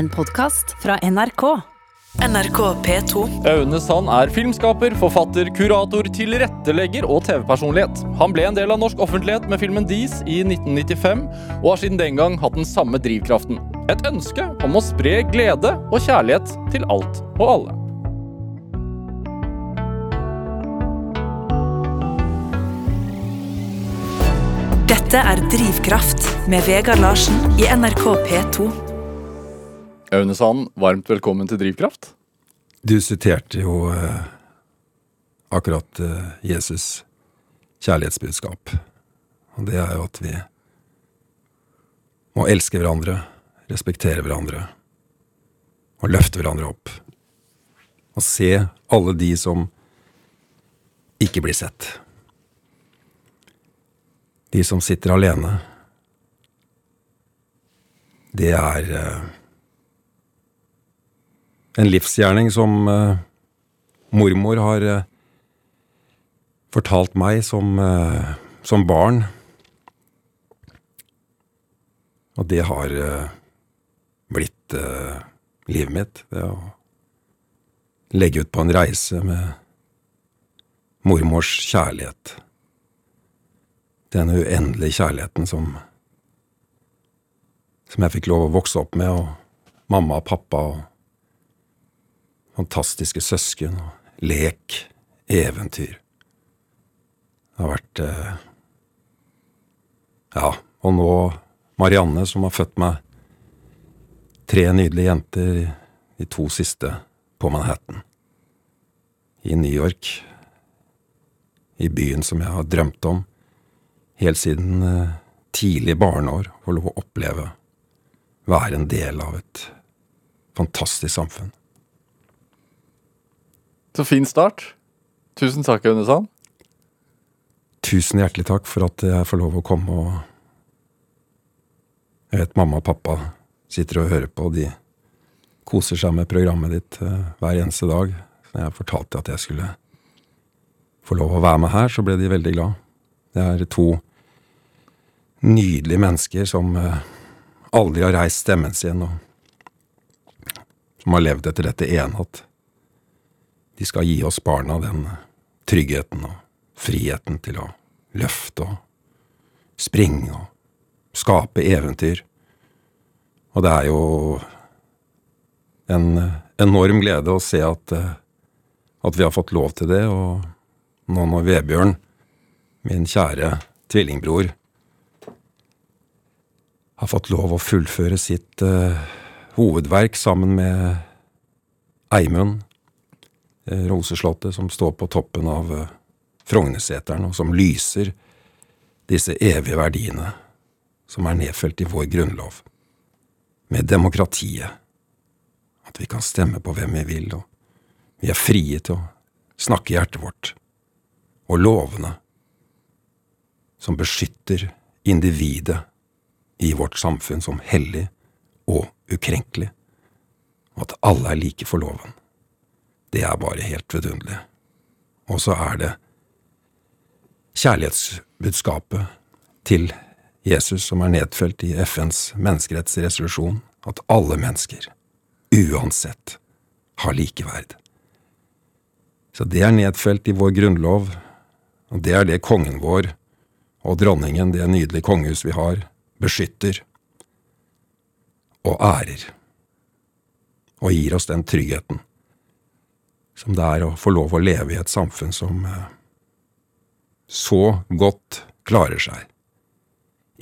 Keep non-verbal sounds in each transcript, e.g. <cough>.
En podkast fra NRK. NRK P2. Aune Sand er filmskaper, forfatter, kurator, tilrettelegger og TV-personlighet. Han ble en del av norsk offentlighet med filmen Dis i 1995, og har siden den gang hatt den samme drivkraften. Et ønske om å spre glede og kjærlighet til alt og alle. Dette er Drivkraft med Vegard Larsen i NRK P2. Aune varmt velkommen til Drivkraft. Du siterte jo eh, akkurat eh, Jesus' kjærlighetsbudskap. Og det er jo at vi må elske hverandre, respektere hverandre og løfte hverandre opp. Og se alle de som ikke blir sett. De som sitter alene. Det er eh, en livsgjerning som uh, mormor har uh, fortalt meg som, uh, som barn. Og det har blitt livet mitt. Det å legge ut på en reise med mormors kjærlighet. Den uendelige kjærligheten som som jeg fikk lov å vokse opp med, og mamma og pappa og fantastiske søsken og lek, eventyr. Det har vært eh, Ja, og nå Marianne, som har født meg tre nydelige jenter, de to siste på Manhattan. I New York. I byen som jeg har drømt om helt siden eh, tidlig barneår. Få lov å oppleve. Være en del av et fantastisk samfunn. Så fin start. Tusen takk, Aune Sand. Tusen hjertelig takk for at jeg får lov å komme og Jeg vet mamma og pappa sitter og hører på, og de koser seg med programmet ditt eh, hver eneste dag. Når jeg fortalte at jeg skulle få lov å være med her, så ble de veldig glad. Det er to nydelige mennesker som eh, aldri har reist stemmen sin, og som har levd etter dette ene at de skal gi oss barna den tryggheten og friheten til å løfte og springe og skape eventyr. Og det er jo en enorm glede å se at, eh, at vi har fått lov til det, og nå når Vebjørn, min kjære tvillingbror, har fått lov å fullføre sitt uh, hovedverk sammen med Eimund, Roseslottet, som står på toppen av eh, Frognerseteren, og som lyser disse evige verdiene som er nedfelt i vår grunnlov, med demokratiet, at vi kan stemme på hvem vi vil, og vi er frie til å snakke hjertet vårt, og lovene som beskytter individet i vårt samfunn som hellig og ukrenkelig, og at alle er like for loven. Det er bare helt vidunderlig. Og så er det kjærlighetsbudskapet til Jesus som er nedfelt i FNs menneskerettsresolusjon, at alle mennesker, uansett, har likeverd. Så det er nedfelt i vår grunnlov, og det er det kongen vår og dronningen, det nydelige kongehus vi har, beskytter og ærer, og gir oss den tryggheten som det er å få lov å leve i et samfunn som eh, så godt klarer seg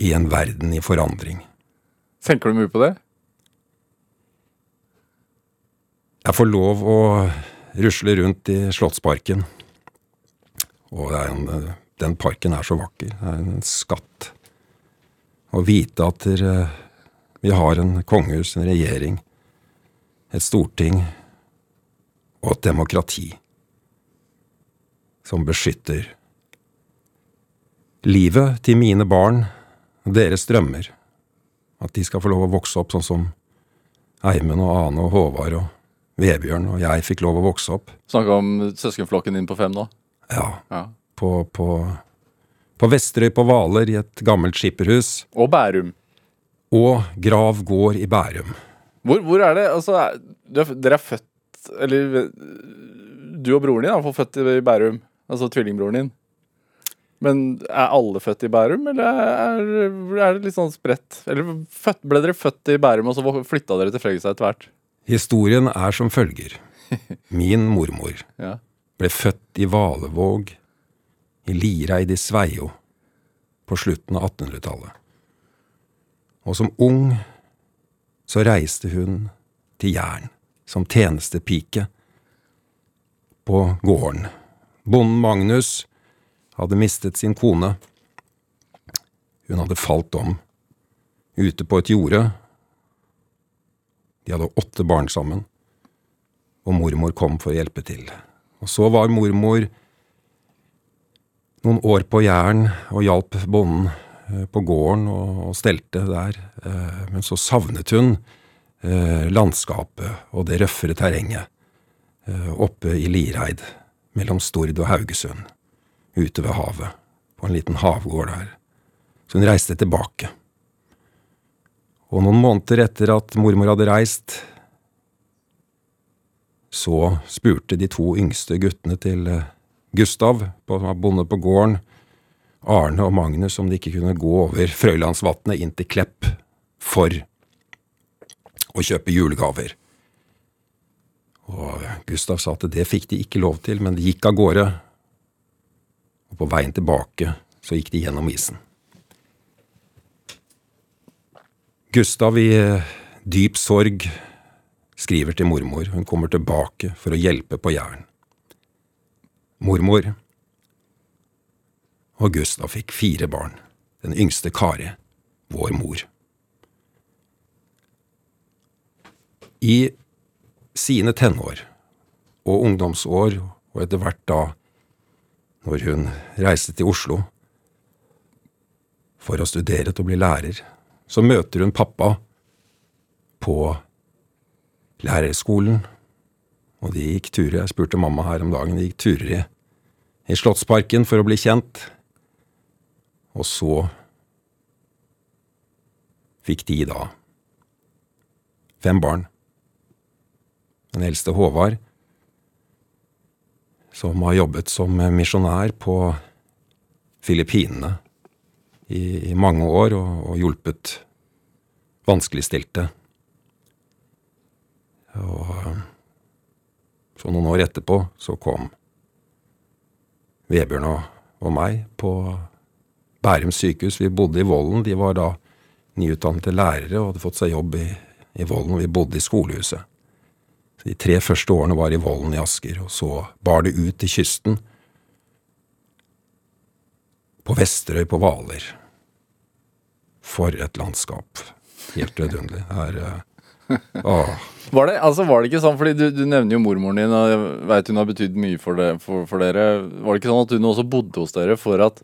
i en verden i forandring. Tenker du mye på det? Jeg får lov å rusle rundt i Slottsparken, og en, den parken er så vakker. Det er en skatt. Å vite at der, vi har en kongehus, en regjering, et storting og et demokrati som beskytter livet til mine barn og deres drømmer. At de skal få lov å vokse opp sånn som Eimen og Ane og Håvard og Vebjørn og jeg fikk lov å vokse opp. Snakke om søskenflokken din på fem nå? Ja, Ja. på, på, på Vesterøy på Hvaler, i et gammelt skipperhus. Og Bærum. Og Grav gård i Bærum. Hvor, hvor er det Altså, er, er, dere er født Eller du og broren din er i hvert fall født i Bærum. Altså tvillingbroren din. Men er alle født i Bærum, eller er, er det litt sånn spredt? Eller født, ble dere født i Bærum, og så flytta dere til Fredrikstad etter hvert? Historien er som følger. <laughs> Min mormor Ja. ble født i Valevåg, i Lireid i Sveio, på slutten av 1800-tallet. Og som ung så reiste hun til Jæren som tjenestepike på gården. Bonden Magnus hadde mistet sin kone. Hun hadde falt om ute på et jorde. De hadde åtte barn sammen, og mormor kom for å hjelpe til. Og så var mormor noen år på Jæren og hjalp bonden eh, på gården og, stelte der, eh, men så savnet hun landskapet og det røffere terrenget eh, oppe i Lireid, mellom Stord og Haugesund, ute ved havet, på en liten havgård der. Så hun reiste tilbake. Og noen måneder etter at mormor hadde reist, så spurte de to yngste guttene til eh, Gustav, som var bonde på gården, Arne og Magnus, om de ikke kunne gå over Frøylandsvatnet inn til Klepp for å kjøpe julegaver. Og Gustav sa at det fikk de ikke lov til, men de gikk av gårde. Og på veien tilbake så gikk de gjennom isen. Gustav i eh, dyp sorg skriver til mormor. Hun kommer tilbake for å hjelpe på Jæren. Mormor og Gustav fikk fire barn. Den yngste Kari, vår mor. I sine tenår og ungdomsår, og etter hvert da når hun reiste til Oslo for å studere til å bli lærer, så møter hun pappa på lærerskolen, og de gikk turer. Jeg spurte mamma her om dagen. De gikk turer i, i Slottsparken for å bli kjent. Og så fikk de da fem barn. Den eldste Håvard, som har jobbet som misjonær på Filippinene i, i mange år og, og hjulpet vanskeligstilte. Og så noen år etterpå så kom Vebjørn og, og meg på Bærum sykehus. Vi bodde i Vollen. De var da nyutdannede lærere og hadde fått seg jobb i, i Vollen. Vi bodde i skolehuset. De tre første årene var i Vollen i Asker, og så bar det ut til kysten. På Vesterøy på Hvaler. For et landskap. Helt vidunderlig. Eh. Var det, altså var det ikke sånn, fordi du, du nevner jo mormoren din, og jeg vet hun har betydd mye for, det, for, for, dere. Var det ikke sånn at hun også bodde hos dere for at,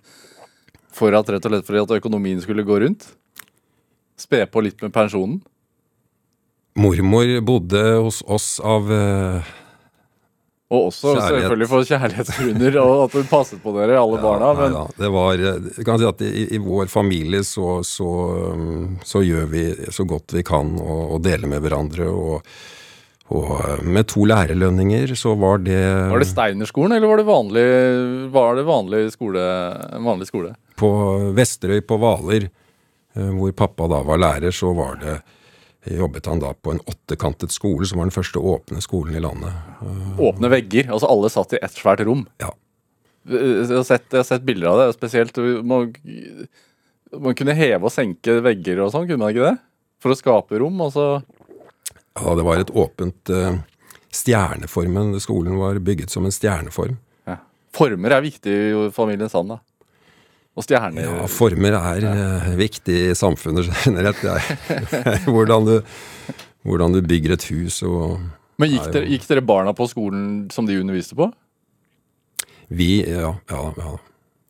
for at rett og slett fordi at økonomien skulle gå rundt? Spe på litt med pensjonen? Mormor bodde hos oss av uh, Og også Kjærlighet. selvfølgelig for kjærlighetsgrunner, og at hun passet på dere, alle barna. Nei ja. det var eh, Jeg kan si at i, i vår familie så, så, um, så gjør vi så godt vi kan å, og dele med hverandre. Og, og eh, med to lærerlønninger så var det var det Steinerskolen, eller var det vanlig, var det vanlig skole? Vanlig skole? På Vesterøy på Hvaler, eh, hvor pappa da var lærer, så var det jobbet han da på en åttekantet skole, som var den første åpne skolen i landet. Åpne vegger. Altså alle satt i ett svært rom. Ja. Jeg har sett, jeg har sett bilder av det, spesielt man, man kunne heve og senke vegger og sånn, kunne man ikke det? For å skape rom, Altså. Ja, det var et åpent eh, Stjerneformen. Skolen var bygget som en stjerneform. ja. Former er viktig i familien Sand, da. Og stjerner Ja, former er eh, viktig i samfunnet generelt. Er <laughs> hvordan, du, hvordan du bygger et hus og Men gikk er dere, gikk dere barna på skolen som de underviste på? Vi, ja, ja, ja.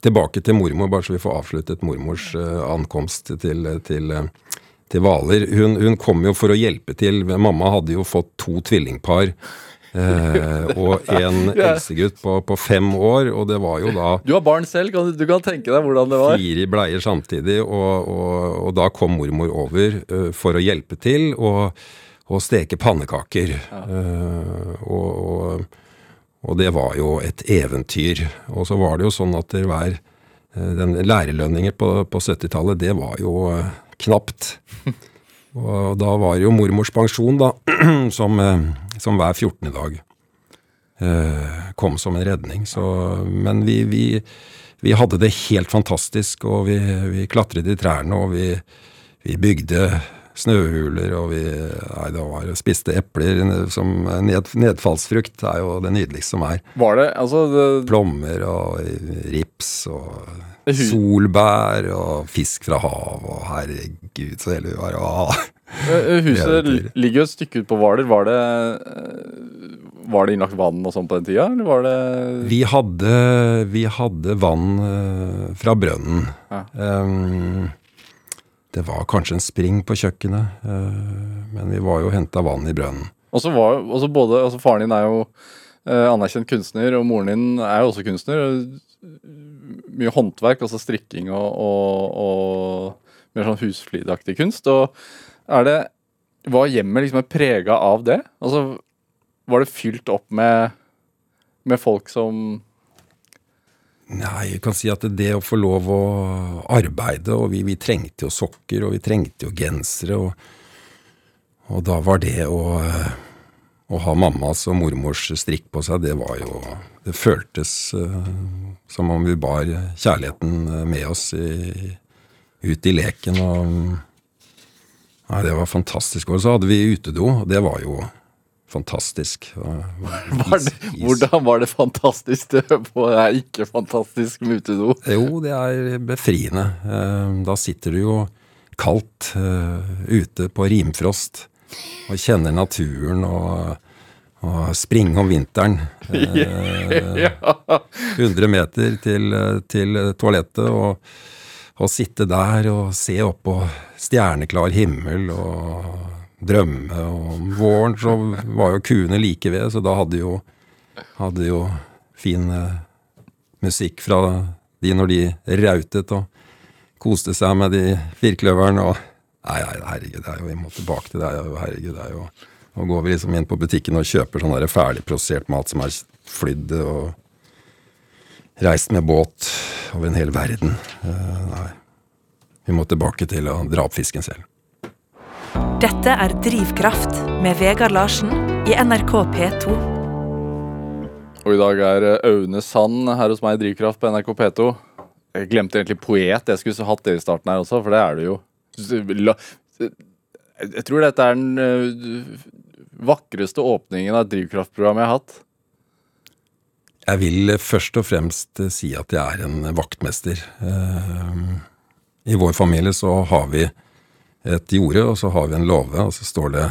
Tilbake til mormor, bare så vi får avsluttet mormors uh, ankomst til, til, uh, til Hvaler. Hun, hun kom jo for å hjelpe til. Mamma hadde jo fått to tvillingpar. Eh, og en <laughs> Ja. eldstegutt på, på fem år, og det var jo da Du har barn selv, kan, du- kan tenke deg hvordan det var. fire bleier samtidig, og, og, og da kom mormor over uh, for å hjelpe til. Og, og steke pannekaker. Eh, og, og, det var jo et eventyr. Og så var det jo sånn at det hver eh, den Lærerlønninger på, på 70-tallet, det var jo uh, knapt. <laughs> Og da var det jo mormors pensjon, da, <clears throat> som, som hver 14. dag eh, kom som en redning. Så, men vi, vi, vi hadde det helt fantastisk, og vi, vi klatret i trærne, og vi, vi bygde snøhuler, og vi nei, det var, spiste epler som ned, nedfallsfrukt. Er jo det nydeligste som er. Var det altså det, Plommer og rips og solbær og fisk fra hav og herregud, så hele vi var. Åh. Eh, Huset ligger jo et stykke ut på Hvaler. Var det eh, Var det innlagt vann og sånn på den tida, eller var det Vi hadde, vi hadde vann eh, fra brønnen. Ja. Um, det var kanskje en spring på kjøkkenet, uh, men vi var jo henta vann i brønnen. Og så var også både altså Faren din er jo uh, anerkjent kunstner, og moren din er jo også kunstner. Mye håndverk, altså strikking og, og, og mer sånn husflidaktig kunst. Og er det Var hjemmet liksom prega av det? Altså Var det fylt opp med, med folk som Nei, jeg kan si at det å få lov å arbeide, og vi, vi trengte jo sokker, og vi trengte jo gensere, og, og da var det å, å ha mammas og mormors strikk på seg, det var jo Det føltes uh, som om vi bar kjærligheten eh, med oss i, ut i leken, og Nei, det var fantastisk. Og så hadde vi utedo, det var jo fantastisk. Var <laughs> det. Hvordan var det fantastisk? <laughs> Det er ikke fantastisk med utedo. Jo, det er befriende. Eh, Da sitter du jo kaldt eh, ute på rimfrost og kjenner naturen og, og springer om vinteren. <laughs> Eh, 100 meter til, til toalettet og, og sitte der og se opp på stjerneklar himmel og drømme. Om våren så var jo kuene like ved, så da hadde jo, hadde jo fin eh, musikk fra de når de rautet og koste seg med de firkløveren og Nei, nei, herregud, det er jo, vi må tilbake til er herregud, det er jo Nå går vi liksom inn på butikken og kjøper sånn ferdigprosessert mat som er flydd og reist med båt over en hel verden. Eh, nei. Vi må tilbake til å dra opp fisken selv. Dette er Drivkraft med Vegard Larsen i NRK P2. Og i dag er eh, Aune Sand her hos meg i Drivkraft på NRK P2. Jeg glemte egentlig poet. Jeg skulle hatt det i starten her også, for det er du jo. Jeg tror dette er den eh, vakreste åpningen av et drivkraftprogram jeg har hatt. Jeg vil først og fremst eh, si at jeg er en vaktmester. Eh, I vår familie så har vi et jorde, og så har vi en låve, og så står det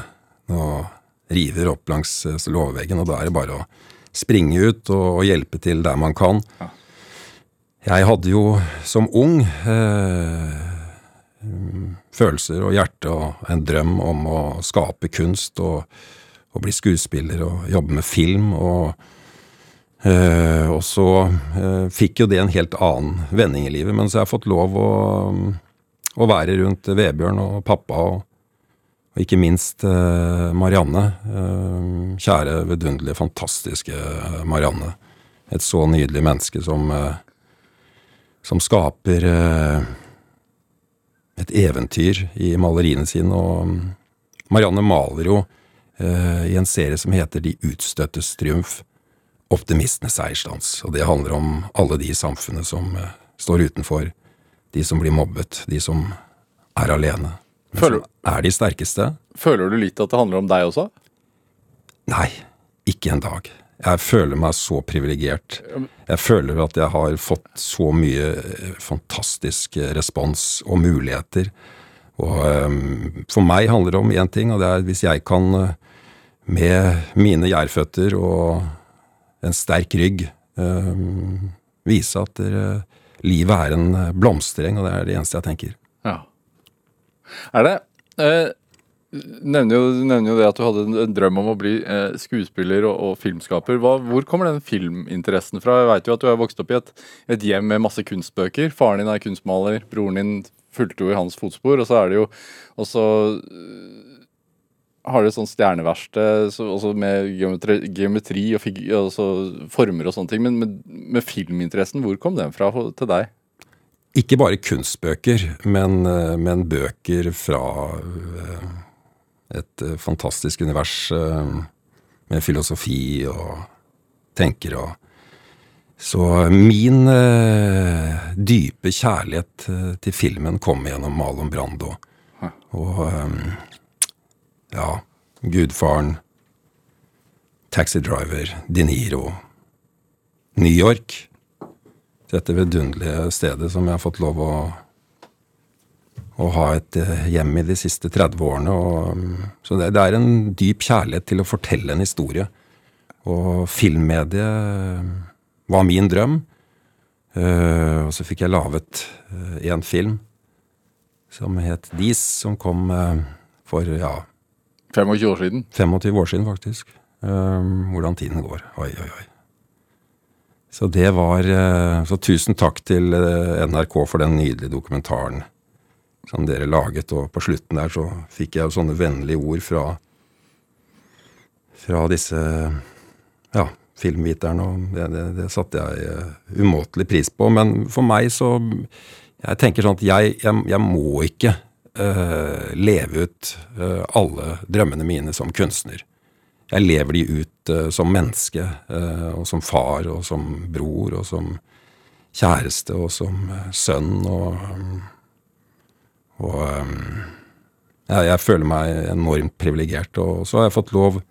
og river opp langs eh, låveveggen, og da er det bare å springe ut og, og hjelpe til der man kan. Jeg hadde jo som ung eh, følelser og hjerte og en drøm om å skape kunst og, og bli skuespiller og jobbe med film. og Eh, og så uh, fikk jo det en helt annen vending i livet, men så har fått lov å, å være rundt Vebjørn og pappa og, og ikke minst uh, Marianne. Kjære, vidunderlige, fantastiske Marianne. Et så nydelig menneske som, som skaper et eventyr i maleriene sine. Og mm, Marianne maler jo i en serie som heter De utstøttes triumf optimistenes seiersdans. Og det handler om alle de i samfunnet som eh, står utenfor. De som blir mobbet, de som er alene. Men Føler- som er de sterkeste. Føler du litt at det handler om deg også? Nei, ikke en dag. Jeg føler meg så privilegert. Jeg føler at jeg har fått så mye eh, fantastisk eh, respons og muligheter. Og eh, for meg handler det om én ting, og det er hvis jeg kan med mine gjærføtter og en sterk rygg eh, vise at livet er en eh, blomstereng, og det er det eneste jeg tenker. Ja. Er det eh, nevner, jo, du nevner jo det at du hadde en, drøm om å bli skuespiller og, og filmskaper. Hva, hvor kommer den filminteressen fra? Jeg vet jo at du er vokst opp i et, et hjem med masse kunstbøker. Faren din er kunstmaler, broren din fulgte jo i hans fotspor, og så er det jo også har dere sånn stjerneverksted så- med geometri, geometri og fig, altså former og sånne ting. Men med, med filminteressen, hvor kom den fra til deg? Ikke bare kunstbøker, men, eh, men bøker fra eh, et eh, fantastisk univers med filosofi og tenker og Så min dype kjærlighet til filmen kom gjennom Malon Brando. Og eh, ja, Gudfaren, Taxi Driver, De Niro, New York dette vidunderlige stedet som jeg har fått lov å, å ha et eh, hjem i de siste 30 årene. Og, så det, det er en dyp kjærlighet til å fortelle en historie. Og filmmediet var min drøm. Uh, og så fikk jeg laget en film som het Dis, som kom uh, for ja, 25 år siden. 25 år siden, faktisk. Um, hvordan tiden går. Oi, oi, oi. Så det var eh, Så tusen takk til eh, NRK for den nydelige dokumentaren som dere laget. Og på slutten der så fikk jeg jo sånne vennlige ord fra fra disse ja, filmviterne, og det, det, det satte jeg eh, umåtelig pris på. Men for meg så Jeg tenker sånn at jeg, jeg, jeg må ikke eh, leve ut uh, alle drømmene mine som kunstner. Jeg lever de ut uh, som menneske, og som far, og som bror, og som kjæreste, og som sønn, og Og um, jeg, jeg føler meg enormt privilegert. Og så har jeg fått lov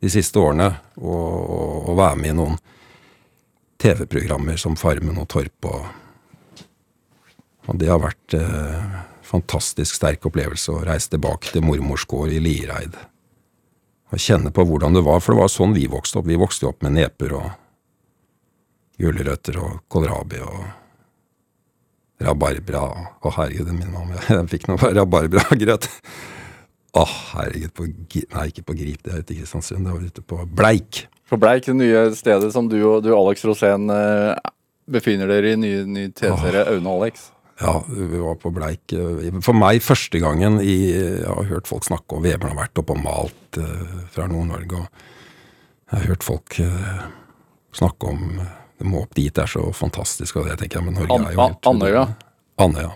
de siste årene å, å, å være med i noen TV-programmer som Farmen og Torp, og, og det har vært eh, fantastisk sterk opplevelse å reise tilbake til mormors gård i Liereid og kjenne på hvordan det var, for det var sånn vi vokste opp. Vi vokste opp med neper og gulrøtter og kålrabi og rabarbra. Å, herregud, min mamma, <laughs> jeg fikk noe rabarbragrøt. Å, herregud, på Nei, ikke på Grip, det er ute i Kristiansund, det var ute på Bleik. For Bleik, det nye stedet som du og du, Alex Rosén eh, befinner dere i, ny, ny TV-serie Aune og Alex. Ja, vi var på Bleik. eh, For meg første gangen i Jeg har hørt folk snakke om Vebjørn har vært oppe og malt uh, fra Nord-Norge. Og jeg har hørt folk uh, snakke om eh, Det må opp dit, det er så fantastisk. Og det tenker jeg, men Norge er jo helt An- Andøya. Andøya.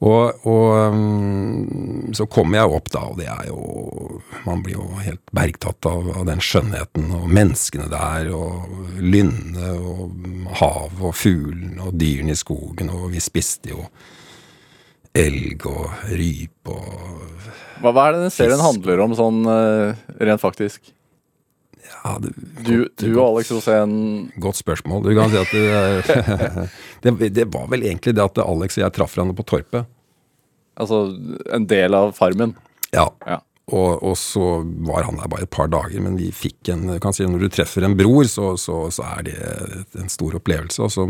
Og, og um, så kommer jeg opp da, og det er jo Man blir jo helt bergtatt av, av den skjønnheten og menneskene der, og lynne og hav og fuglene og dyrene i skogen, og vi spiste jo elg og ryp og Hva, hva er det den serien handler om sånn eh, rent faktisk? Ja, det, Du, du og Alex Rosén Godt spørsmål. Du kan si at det, <laughs> det, det var vel egentlig det at Alex og jeg traff hverandre på Torpet. Altså en del av Farmen. Ja. Ja. Og, og så var han der bare et par dager, men vi fikk en kan si, Når du treffer en bror, så, så, så er det en stor opplevelse. Og så,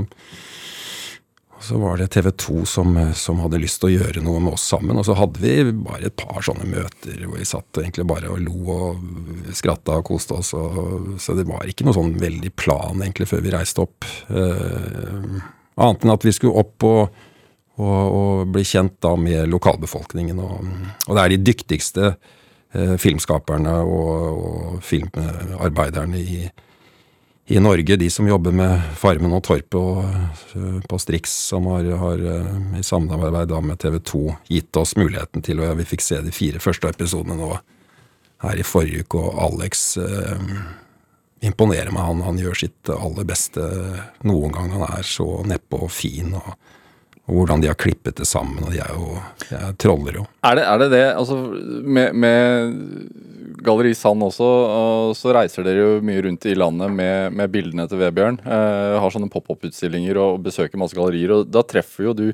og så var det TV 2 som, som hadde lyst til å gjøre noe med oss sammen. Og så hadde vi bare et par sånne møter hvor vi satt egentlig bare og lo og skratta og koste oss. Og, så det var ikke noe sånn veldig plan egentlig før vi reiste opp. Eh, annet enn at vi skulle opp og og, bli kjent da med lokalbefolkningen. Og, det er de dyktigste filmskaperne og, og filmarbeiderne i, i Norge, de som jobber med Farmen og Torpet og eh, på Strix, som har, har eh, i samarbeid med TV 2 gitt oss muligheten til, og vi fikk se de fire første episodene nå her i forrige uke, og Alex eh, imponerer meg. Han, han gjør sitt aller beste noen gang. Han er så neppe og fin. og og hvordan de har klippet det sammen. og De er jo jeg troller jo. Er det er det, det altså, med, med Galleri Sand også, og så reiser dere jo mye rundt i landet med, med bildene til Vebjørn. Eh, har sånne pop-opp-utstillinger og besøker masse gallerier, og da treffer jo du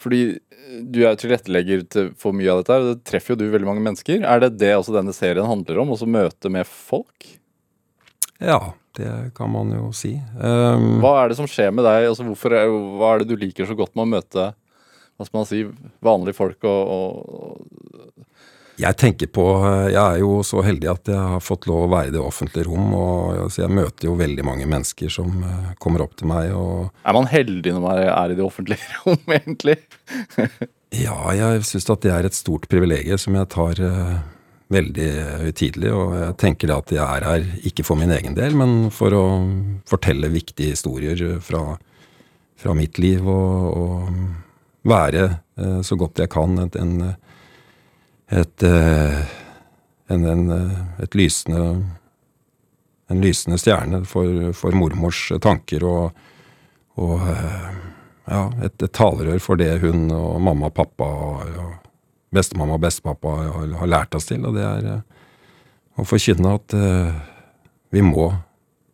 Fordi du er tilrettelegger til, for mye av dette, og da treffer jo du veldig mange mennesker. Er det det også denne serien handler om? Også møte med folk? Ja, det kan man jo si. Um, Hva er det som skjer med deg? Altså, hvorfor hva er det du liker så godt med å møte hva skal man si, vanlige folk og, og jeg tenker på Jeg er jo så heldig at jeg har fått lov å være i det offentlige rom. og altså, Jeg møter jo veldig mange mennesker som eh, kommer opp til meg. og Er man heldig når man er i det offentlige <laughs> rom, egentlig? Ja, jeg syns at det er et stort privilegium som jeg tar eh, veldig høytidelig. Og jeg tenker at jeg er her ikke for min egen del, men for å fortelle viktige historier fra, fra mitt liv. Og, og være eh, så godt jeg kan et, en, et, eh, en, en, et lysende en lysende stjerne for, for mormors tanker og, og ja, et, et, talerør for det hun og mamma og pappa og, og bestemamma og bestepappa har, lært oss til. Og det er uh, å forkynne at uh, vi må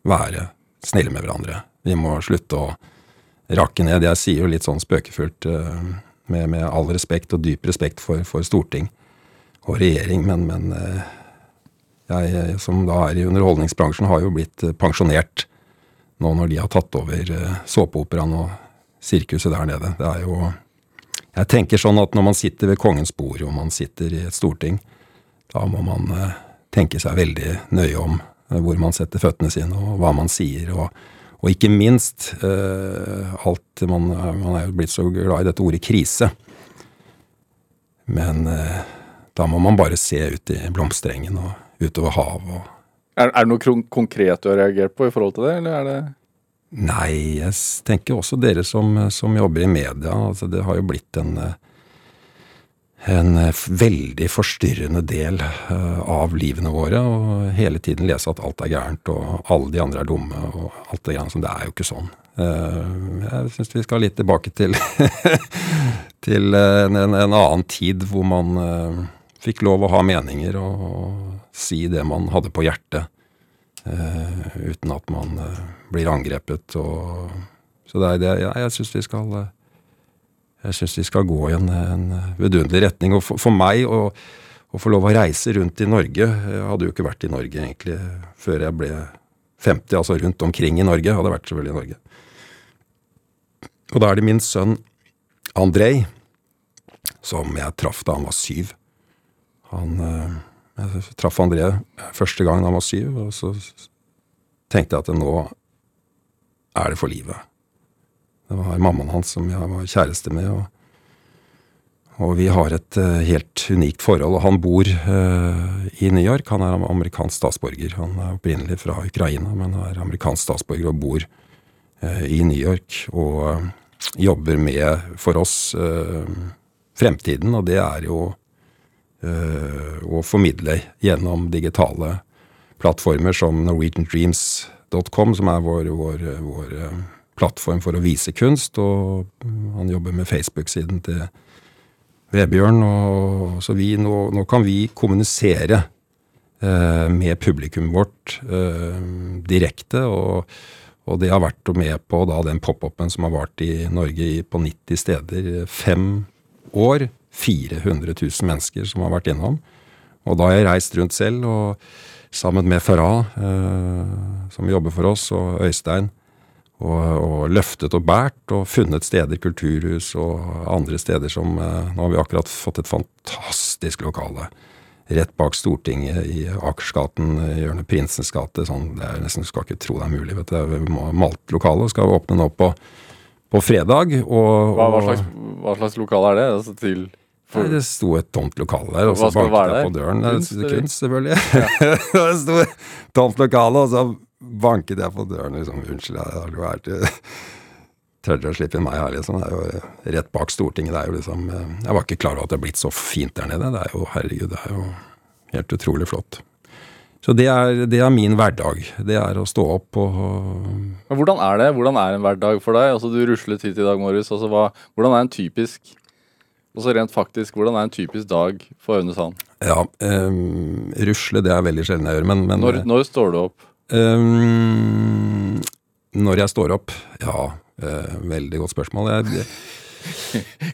være snille med hverandre. Vi må slutte å rakke ned. Jeg sier jo litt sånn spøkefullt, uh, med, med, all respekt og dyp respekt for, for storting og regjering, men, men jeg som da er i underholdningsbransjen, har jo blitt pensjonert nå når de har tatt over såpeoperaen og sirkuset der nede. Det er jo Jeg tenker sånn at når man sitter ved kongens bord, og man sitter i et storting, da må man eh, tenke seg veldig nøye om eh, hvor man setter føttene sine, og hva man sier, og, og ikke minst eh, alt man, man, er jo blitt så glad i dette ordet krise. Men da må man bare se ut i blomsterengen og utover havet er, er, det noe konkret du har reagert på i forhold til det, eller er det Nei, jeg tenker også dere som, som jobber i media. Altså, det har jo blitt en, en veldig forstyrrende del uh, av livene våre. Og hele tiden lese at alt er gærent, og alle de andre er dumme, og alt det gærent. Det er jo ikke sånn. Uh, jeg syns vi skal litt tilbake til, <laughs> til en, en, en, annen tid hvor man fikk lov å ha meninger og, og si det man hadde på hjertet. Uh, uten at man uh, blir angrepet. Og, så det er det ja, jeg syns vi skal uh, jeg synes vi skal gå i en, en vidunderlig retning. Og for, for meg å, å, få lov å reise rundt i Norge Jeg hadde jo ikke vært i Norge egentlig før jeg ble 50, altså rundt omkring i Norge. Hadde vært selvfølgelig i Norge. Og da er det min sønn Andrej, som jeg traff da han var syv. Han jeg traff André første gang da han var syv, og så tenkte jeg at nå er det for livet. Det var mammaen hans som jeg var kjæreste med, og, og vi har et uh, helt unikt forhold. Og han bor uh, i New York. Han er amerikansk statsborger. Han er opprinnelig fra Ukraina, men er amerikansk statsborger og bor uh, i New York. Og jobber med, for oss, fremtiden, og det er jo og formidle gjennom digitale plattformer som norwegiandreams.com, som er vår, vår, vår, eh, plattform for å vise kunst. Og han jobber med Facebook-siden til Vebjørn. Og, så vi, nå, nå, kan vi kommunisere eh, med publikum vårt eh, direkte. Og, og, det har vært med på da, den pop-upen som har vart i Norge på 90 steder. Fem år. 400 000 mennesker som har vært innom. Og da har jeg reist rundt selv, og sammen med Farah, eh, som jobber for oss, og Øystein, og, og, løftet og båret og funnet steder, kulturhus og andre steder som eh, Nå har vi akkurat fått et fantastisk lokale rett bak Stortinget i Akersgaten, hjørnet Prinsens gate. Sånn, det er nesten, Du skal ikke tro det er mulig. vet du. Er malt lokale. Skal åpne nå på, på fredag. Og, hva, hva, slags, hva slags lokale er det? Altså til for... Nei, det sto et tomt lokale der, og så banket jeg på døren. Kunst, kunst selvfølgelig. <laughs> Ja. <laughs> det sto et tomt lokale, og så banket jeg på døren. liksom, Unnskyld, jeg har vært <laughs> Tør dere å slippe inn meg her, liksom? Det er jo rett bak Stortinget. det er jo liksom, eh, Jeg var ikke klar over at det er blitt så fint der nede. Det er jo, herregud, det er jo helt utrolig flott. Så det er, det er, min hverdag. Det er å stå opp og Men Hvordan er det? Hvordan er en hverdag for deg? Altså Du ruslet hit i dag, morges. Altså, hva, hvordan er en typisk og så rent faktisk, hvordan er en typisk dag for Aune Sand? Ja, um, rusle det er veldig sjelden jeg gjør, men, men når, når, står du opp? Um, når jeg står opp? Ja, uh, veldig godt spørsmål. Jeg,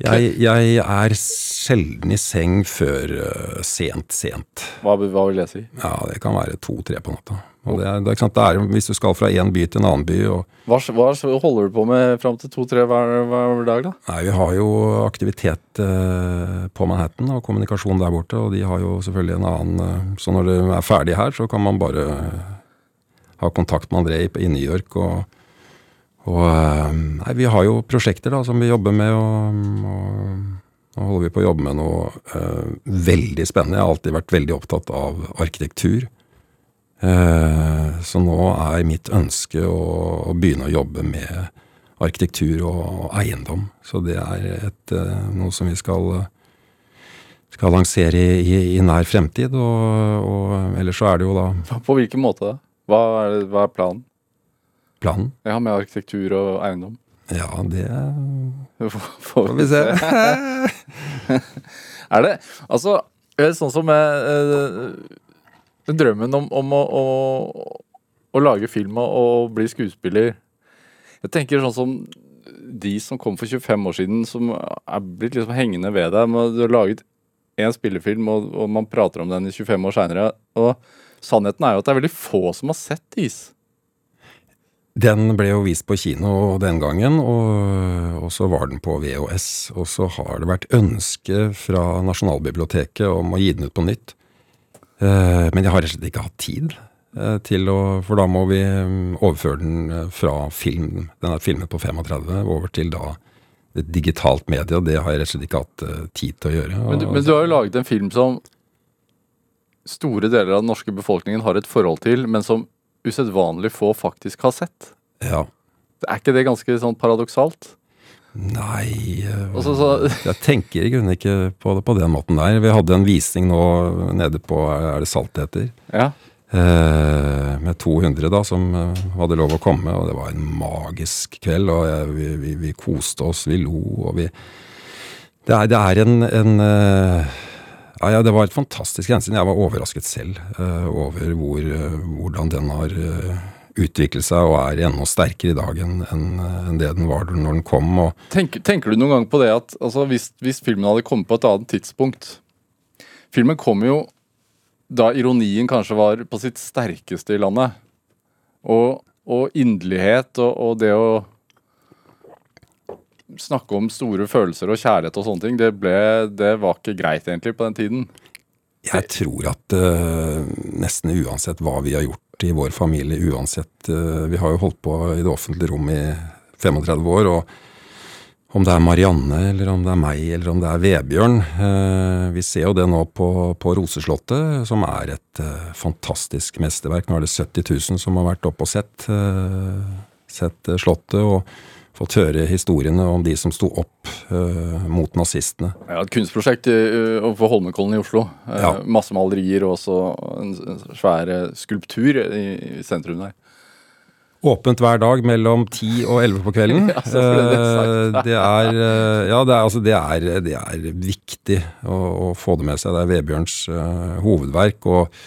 jeg, jeg, er sjelden i seng før uh, sent, sent. Hva, hva, vil jeg si? Ja, Det kan være to-tre på natta. Og det er, det er, det er, hvis du skal fra én by til en annen by og Hva, hva holder du på med fram til to-tre hver, hver, dag, da? Nei, Vi har jo aktivitet eh, på Manhattan og kommunikasjon der borte, og de har jo selvfølgelig en annen eh, Så når du er ferdig her, så kan man bare eh, ha kontakt med André i, i New York og, og eh, Nei, vi har jo prosjekter da som vi jobber med, og, og Nå holder vi på å jobbe med noe eh, veldig spennende. Jeg har alltid vært veldig opptatt av arkitektur. Eh, så nå er mitt ønske å, å begynne å jobbe med arkitektur og eiendom. Så det er et, eh, noe som vi skal, skal lansere i, i, i nær fremtid. Og, og ellers så er det jo da På hvilken måte da? Hva er, hva er planen? planen. Ja, med arkitektur og eiendom. Ja, det <laughs> Får vi se. <laughs> Er det Altså, er sånn som eh, drømmen om, om å, å, å lage film og, bli skuespiller Jeg tenker sånn som de som kom for 25 år siden, som er blitt liksom hengende ved deg. Du har laget én spillefilm, og, og man prater om den i 25 år seinere. Og sannheten er jo at det er veldig få som har sett Is. Den ble jo vist på kino den gangen, og, og så var den på VHS. Og så har det vært ønske fra Nasjonalbiblioteket om å gi den ut på nytt. Eh, men jeg har rett og slett ikke hatt tid eh, til å For da må vi mm, overføre den eh, fra film, den er filmet på 35, over til da et digitalt medie, og det har jeg rett og slett ikke hatt tid til å gjøre. Men du, men du har jo laget en film som store deler av den norske befolkningen har et forhold til, men som usedvanlig få faktisk har sett. ja. Er ikke det ganske sånn paradoksalt? Nei eh, så- så- Jeg tenker i grunnen ikke på det på den måten der. Vi hadde en visning nå nede på Er det Salteter? Ja. Eh, med 200 da, som eh, hadde lov å komme, og det var en magisk kveld. Og jeg, vi, vi, vi koste oss, vi lo, og vi Det er, det er en, en eh, ja, det var et fantastisk gjensyn. Jeg var overrasket selv eh, over hvor, hvordan den har utviklet seg og er enda sterkere i dag enn enn, det den var når den kom. Tenker, tenker du noen gang på det at altså, hvis, hvis filmen hadde kommet på et annet tidspunkt Filmen kom jo da ironien kanskje var på sitt sterkeste i landet. Og, og inderlighet og, og det å snakke om store følelser og kjærlighet og sånne ting, det, ble, det var ikke greit egentlig på den tiden. Jeg tror at uh, nesten uansett hva vi har gjort i vår familie, uansett eh, Vi har jo holdt på i det offentlige rom i 35 år, og om det er Marianne, eller om det er meg, eller om det er Vebjørn eh, Vi ser jo det nå på, på Roseslottet, som er et eh, fantastisk mesterverk. Nå er det 70 000 som har vært oppe og sett, sett Slottet, og fått høre historiene om de som sto opp uh, mot nazistene. Ja, et kunstprosjekt overfor Holmenkollen i Oslo. Ja. Ja. Masse malerier og også en, en svær eh, skulptur i, i sentrum der. Åpent hver dag mellom 10 og 11 på kvelden. <laughs> Ja, det. Eh, det er eh, Ja, det er, altså, det er, det er viktig å, å få det med seg. Det er Vebjørns eh, hovedverk, og,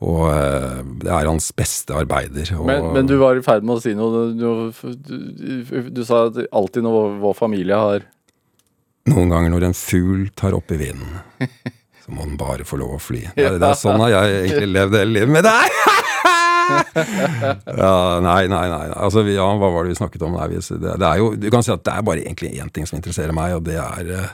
og eh, det er hans beste arbeider. Og, Men, men du var i ferd med å si noe. Du, du, du, sa at alltid når vår, familie har Noen ganger når en fugl tar opp i vinden, <laughs> så må den bare få lov å fly. Det er, det er sånn har jeg egentlig levd hele livet. med er <laughs> ja, nei, nei, nei. Altså, ja, hva var det vi snakket om? Nei, vi, det, det er jo, du kan si at det er bare egentlig én ting som interesserer meg, og det er eh,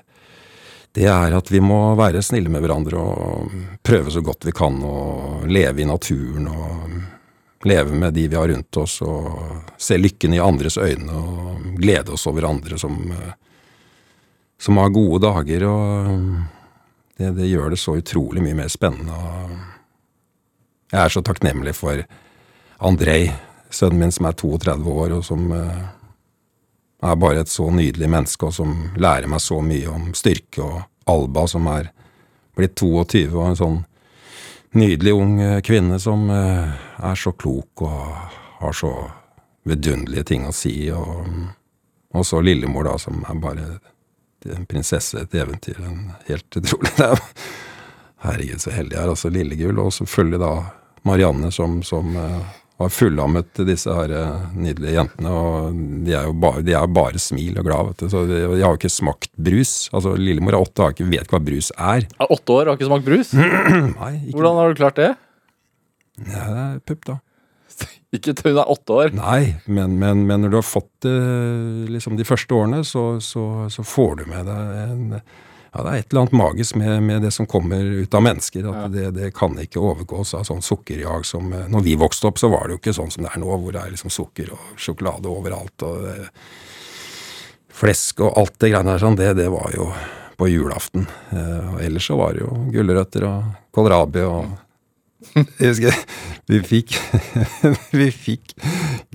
det er at vi må være snille med hverandre og prøve så godt vi kan å leve i naturen og leve med de vi har rundt oss og se lykken i andres øyne og glede oss over andre som, som har gode dager. og det, det gjør det så utrolig mye mer spennende. og Jeg er så takknemlig for Andrej, sønnen min som er 32 år, og som eh, er bare et så nydelig menneske, og som lærer meg så mye om styrke, og Alba, som er blitt 22, og en sånn nydelig ung eh, kvinne som eh, er så klok og har så vidunderlige ting å si, og, og så lillemor, da, som er bare en prinsesse, et eventyr, en helt utrolig <laughs> er, Herregud, så heldig jeg er. Altså Lillegull, og selvfølgelig da Marianne, som, som eh, har fullammet disse her eh, nydelige jentene. Og de er jo bare, de er bare smil og glad, vet du. Så de, de har jo ikke smakt brus. Altså Lillemor er åtte og ikke, vet hva brus er. er åtte år og har ikke smakt brus. <clears throat> Nei, ikke Hvordan har du klart det? Ja, det er pupp, da. <laughs> Ikke til hun er åtte år. Nei, men, men, men når du har fått det liksom de første årene, så, så, så får du med deg en ja, Det er et eller annet magisk med, med det som kommer ut av mennesker. At det, det kan ikke overgås av sånn sukkerjag som eh, Når vi vokste opp, så var det jo ikke sånn som det er nå, hvor det er liksom sukker og sjokolade overalt. og det, Flesk og alt det greiene der sånn, det, det var jo på julaften. Eh, og ellers så var det jo gulrøtter og kålrabi og Jeg husker vi fikk <laughs> Vi fikk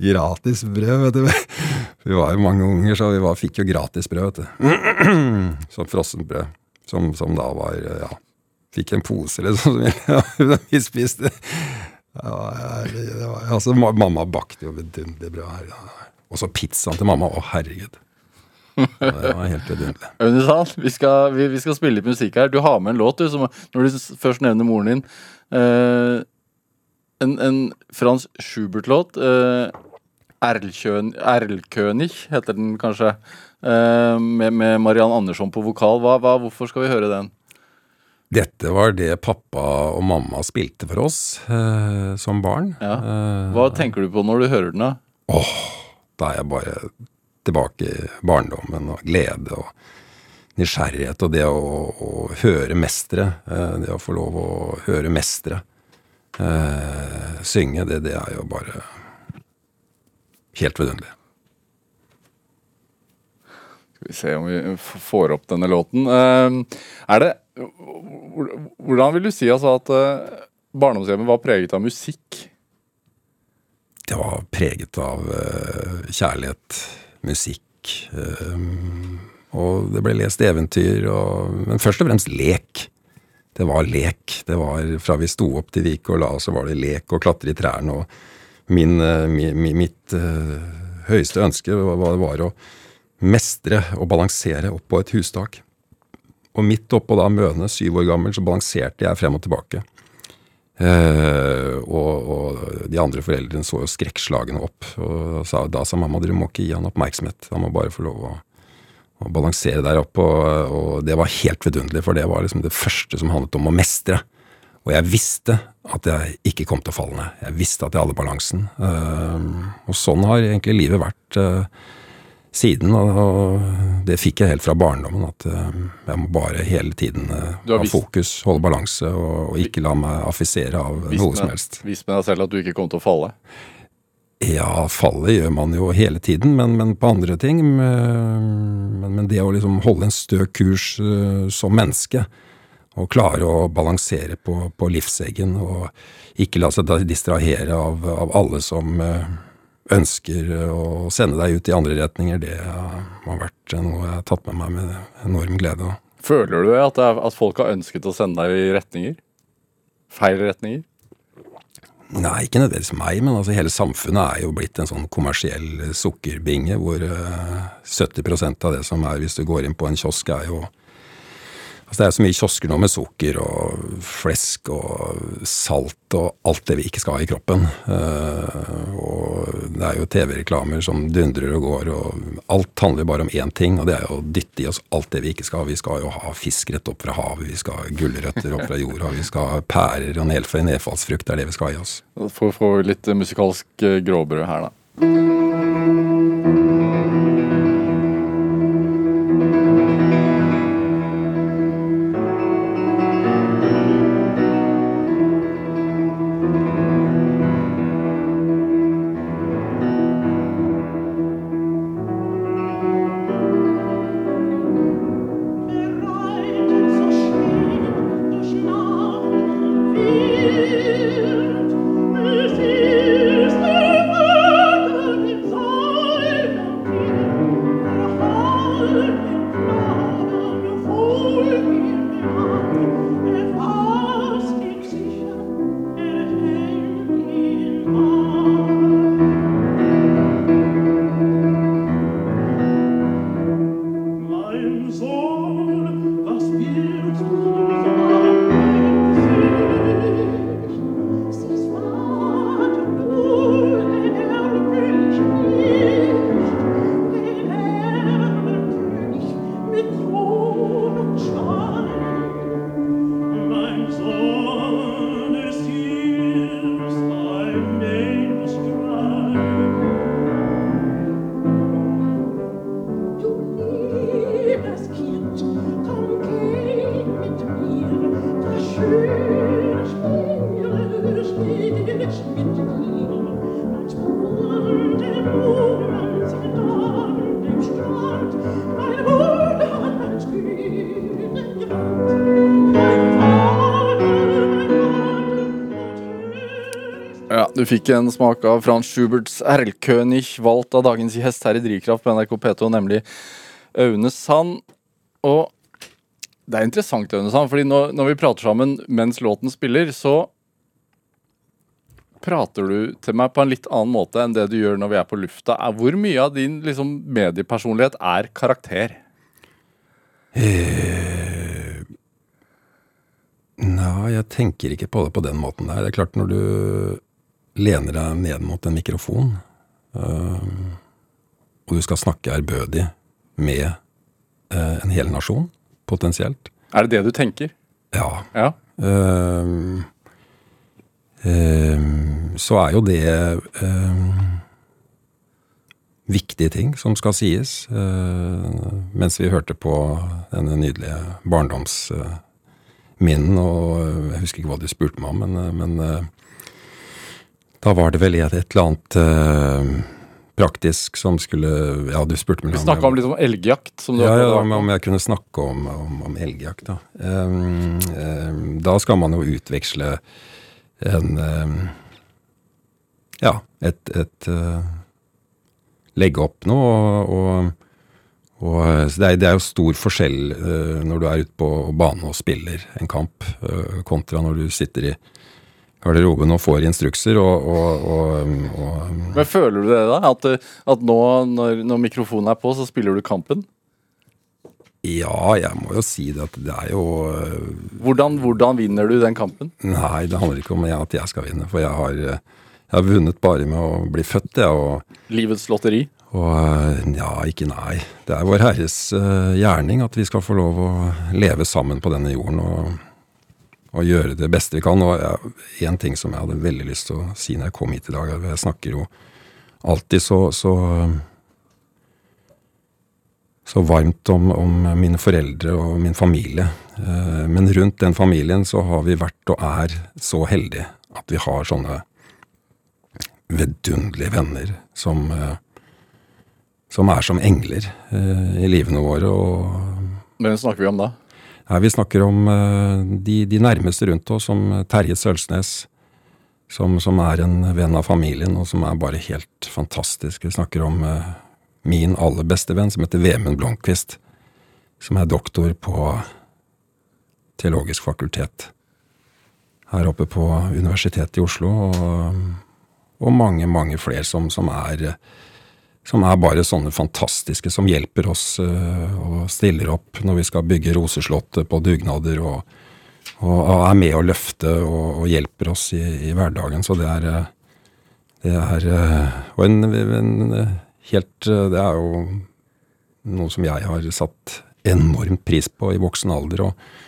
gratis brød, vet du. Vi var jo mange unger, så vi var, fikk jo gratis brød, vet du. <clears throat> Sånn frossenbrød. Som, som da var Ja, fikk en pose, liksom, som vi <laughs> spiste. Ja, det var, altså, mamma bakte jo vidunderlig brød her. Og så pizzaen til mamma. Å, herregud. Det var helt vidunderlig. <laughs> Vi, vi skal spille litt musikk her. Du har med en låt, du, som, når du først nevner moren din. Eh, en, en Frans Schubert-låt. Uh, Erlkönig heter den kanskje. uh, med, med Marianne Andersson på vokal. Hva, hva, hvorfor skal vi høre den? Dette var det pappa og mamma spilte for oss uh, som barn. Ja. Eh, Hva tenker du på når du hører den? da? da er jeg bare tilbake i barndommen og glede og nysgjerrighet og det å, å høre mestere. eh, Det å få lov å høre mestere eh, synge, det, det er jo bare helt vidunderlig. Skal vi se om vi får opp denne låten. Eh, er det Hvordan vil du si altså at eh, barndomshjemmet var preget av musikk? Det var preget av kjærlighet, musikk, og det ble lest eventyr, og, men først og fremst lek. Det var lek. Det var Fra vi sto opp til vi gikk og la oss, så var det lek og klatre i trærne. Og min, eh, mi, mi, mitt uh, høyeste ønske var, var å mestre og balansere opp på et hustak. Og midt oppå da Møne, syv år gammel, så balanserte jeg frem og tilbake. Uh, og, og de andre foreldrene så jo skrekkslagne opp. Og sa, da sa mamma dere må ikke gi han oppmerksomhet, han må bare få lov å, å balansere der oppe. Og, og det var helt vidunderlig, for det var liksom det første som handlet om å mestre. Og jeg visste at jeg ikke kom til å falle ned. Jeg visste at jeg hadde balansen. Eh, og sånn har egentlig livet vært eh, siden. Og, det fikk jeg helt fra barndommen, at eh, jeg må bare hele tiden ha fokus, holde balanse, og, ikke la meg affisere av noe som helst. Visste med deg selv at du ikke kom til å falle? Ja, fallet gjør man jo hele tiden, men, men på andre ting. Men, men det å liksom holde en stø kurs uh, som menneske, og klare å balansere på, på livseggen, og ikke la seg distrahere av, av alle som uh, ønsker å sende deg ut i andre retninger, det har vært noe jeg har tatt med meg med enorm glede. Føler du at, at folk har ønsket å sende deg i retninger? Feil retninger? Nei, ikke nødvendigvis meg, men altså hele samfunnet er jo blitt en sånn kommersiell sukkerbinge, hvor eh, 70% av det som er hvis du går inn på en kiosk, er jo Altså Det er så mye kiosker nå med sukker og flesk og salt og alt det vi ikke skal ha i kroppen. Eh, og det er jo TV-reklamer som dundrer og går, og alt handler jo bare om én ting, og det er jo å dytte i oss alt det vi ikke skal ha. Vi skal jo ha fisk rett opp fra havet, vi skal ha gulrøtter opp fra jorda, vi skal ha pærer og nedfallsfrukt, det er det vi skal ha i oss. For å få litt musikalsk eh, gråbrød her, da. Fikk en smak av Frans Schuberts Erlkönig, valgt av dagens gjest her i Drivkraft på NRK P2, nemlig Aune Sand. Og det er interessant, Aune Sand, fordi når, når vi prater sammen mens låten spiller, så prater du til meg på en litt annen måte enn det du gjør når vi er på lufta. Hvor mye av din liksom, mediepersonlighet er karakter? Eh, Nei, jeg tenker ikke på det på den måten der. Det er klart når du lener deg ned mot en mikrofon, øh, og du skal snakke ærbødig med øh, en hel nasjon, potensielt, Er det det du tenker? ja, Ja. Ehm, ehm, så er jo det ehm, viktige ting som skal sies. Uh, mens vi hørte på denne nydelige barndomsminnen, og eh, jeg husker ikke hva du spurte meg om, men, eh, men eh, da var det vel et, eller annet uh, praktisk som skulle Ja, du spurte meg Vi snakka om liksom elgjakt. som du ja, ja, om, om jeg kunne snakke om, om, om elgjakt, da. Um, um, da skal man jo utveksle en um, Ja, et, et uh, Legge opp noe, og, og, og så det, er, det er jo stor forskjell uh, når du er ute på banen og spiller en kamp, uh, kontra når du sitter i garderoben og får instrukser og, og, og, og Men føler du det, da? At, eh, at nå når, når mikrofonen er på, så spiller du kampen? Ja, jeg må jo si det at det er jo eh, Hvordan, hvordan vinner du den kampen? Nei, det handler ikke om at jeg skal vinne, for jeg har, eh, jeg har vunnet bare med å bli født, jeg. Og, Livets lotteri? og ja, ikke nei. Det er Vår Herres gjerning at vi skal få lov å leve sammen på denne jorden og, og gjøre det beste vi kan. Og én ting som jeg hadde veldig lyst til å si når jeg kom hit i dag, at jeg snakker jo alltid så, så så varmt om, om mine foreldre og min familie. Eh, Men rundt den familien så har vi vært og er så heldige at vi har sånne vidunderlige venner som, eh, som er som engler eh, i livene våre. Og Hvem snakker vi om da? Nei, vi snakker om eh, de, de nærmeste rundt oss, som Terje Sølsnes, som, som er en venn av familien, og som er bare helt fantastisk. Vi snakker om eh, min aller beste venn, som heter Vemund Blomkvist, som er doktor på Teologisk fakultet her oppe på Universitetet i Oslo, og, og mange, mange flere som, som er som er bare sånne fantastiske, som hjelper oss øh, og stiller opp når vi skal bygge Roseslottet på dugnader, og, og, og er med å løfte og, og hjelper oss i, i hverdagen. Så det er øh, Det er øh, Og en, en helt Det er jo noe som jeg har satt enormt pris på i voksen alder. og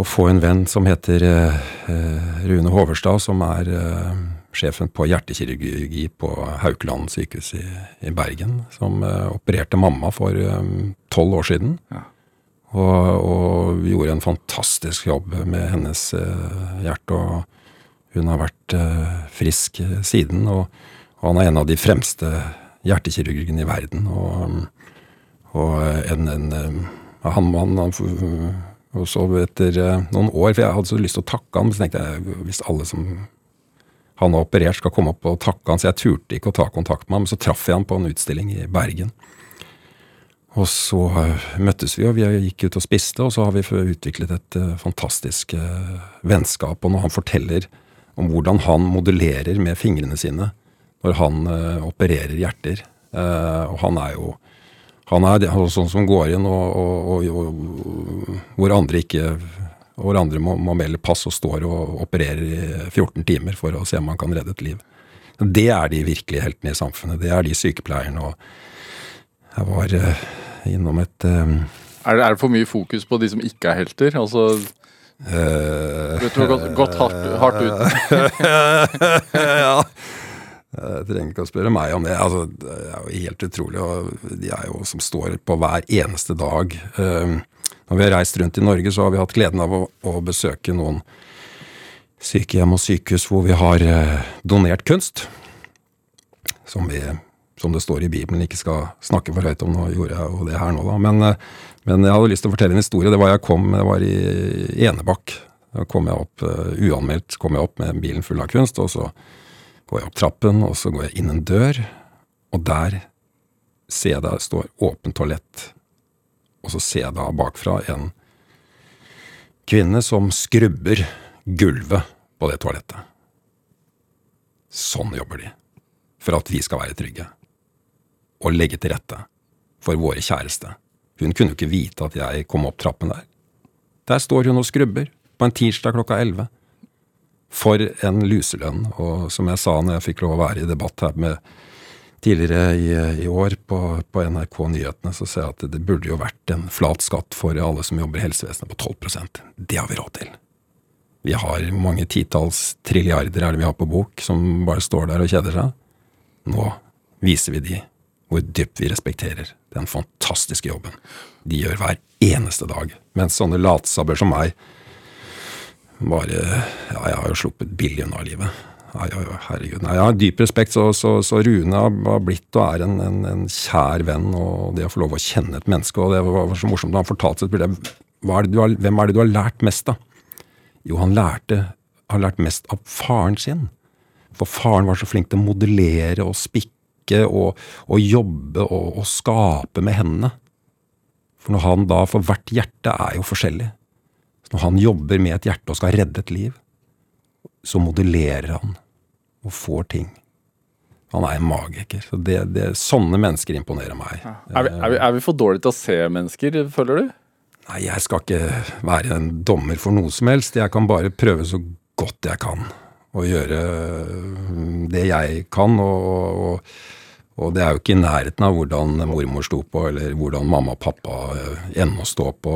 å få en venn som heter eh, eh, Rune Hoverstad, som er eh, sjefen på hjertekirurgi på Haukeland sykehus i, i Bergen, som uh, opererte mamma for tolv år siden. Ja. Og, og gjorde en fantastisk jobb med hennes uh, hjerte, og hun har vært uh, frisk eh, siden. Og, og han er en av de fremste hjertekirurgene i verden. Og, og en, en eh, han, mann han og så etter eh, noen år, for jeg hadde så lyst til å takke han, men så tenkte jeg hvis alle som han har operert skal komme opp og takke han, så jeg turte ikke å ta kontakt med ham. Men så traff jeg han på en utstilling i Bergen. Og så eh, møttes vi, og vi gikk ut og spiste, og så har vi utviklet et eh, fantastisk eh, vennskap. Og når han forteller om hvordan han modellerer med fingrene sine når han opererer hjerter, og han er jo han er sånn som går inn og, og, og, og hvor andre ikke hvor andre må, må melde pass og står og opererer i 14 timer for å se om man kan redde et liv. Det er de virkelige heltene i samfunnet. Det er de sykepleierne. og Jeg var uh, innom et eh, Er det, er det for mye fokus på de som ikke er helter? Altså, Uh, du har gått, gått hardt, hardt ut. <laughs> ja. Jeg trenger ikke å spørre meg om det. Altså, det er jo helt utrolig. og De er jo som står på hver eneste dag. Eh, Når vi har reist rundt i Norge, så har vi hatt gleden av å, å besøke noen sykehjem og sykehus hvor vi har eh, donert kunst. Som vi, som det står i Bibelen, ikke skal snakke for høyt om. Nå gjorde jeg jo det her nå, da. Men, eh, men jeg hadde lyst til å fortelle en historie. Det var jeg kom, det var i Enebakk. Da kom jeg opp eh, uanmeldt kom jeg opp med bilen full av kunst, og så går jeg opp trappen, og så går jeg inn en dør, og der ser jeg det står åpent toalett. Og så ser jeg da bakfra en kvinne som skrubber gulvet på det toalettet. Sånn jobber de. For at vi skal være trygge. Og legge til rette for våre kjæreste. Hun kunne jo ikke vite at jeg kom opp trappen der. Der står hun og skrubber på en tirsdag klokka elleve. For en luselønn. Og som jeg sa når jeg fikk lov å være i debatt her med tidligere i, i år på, på NRK Nyhetene, så ser jeg at det burde jo vært en flat skatt for alle som jobber i helsevesenet på 12% Det har vi råd til. Vi har mange titalls trilliarder er det vi har på bok, som bare står der og kjeder seg. Nå viser vi de hvor dypt vi respekterer den fantastiske jobben de gjør hver eneste dag. Mens sånne latsabber som meg bare Ja, jeg har jo sluppet billig unna livet. Ja, herregud. Nei, jeg har dyp respekt, så, så, så Rune har blitt og er en, en, en kjær venn, og det å få lov å kjenne et menneske Og det var, så morsomt da han fortalte det, er det har, hvem er det du har lært mest av? Jo, han lærte har lært mest av faren sin. For faren var så flink til å modellere og spikke og, og jobbe og, og skape med hendene. For når han da, for hvert hjerte er jo forskjellig. Så når han jobber med et hjerte og skal redde et liv, så modellerer han og får ting. Han er en magiker. Så det, det, sånne mennesker imponerer meg. Er vi, er, vi, er vi for dårlige til å se mennesker, føler du? Nei, jeg skal ikke være en dommer for noe som helst. Jeg kan bare prøve så godt jeg kan. Og gjøre mm, det jeg kan. Og, og, og det er jo ikke i nærheten av hvordan mormor sto på, eller hvordan mamma og pappa eh, ennå står på.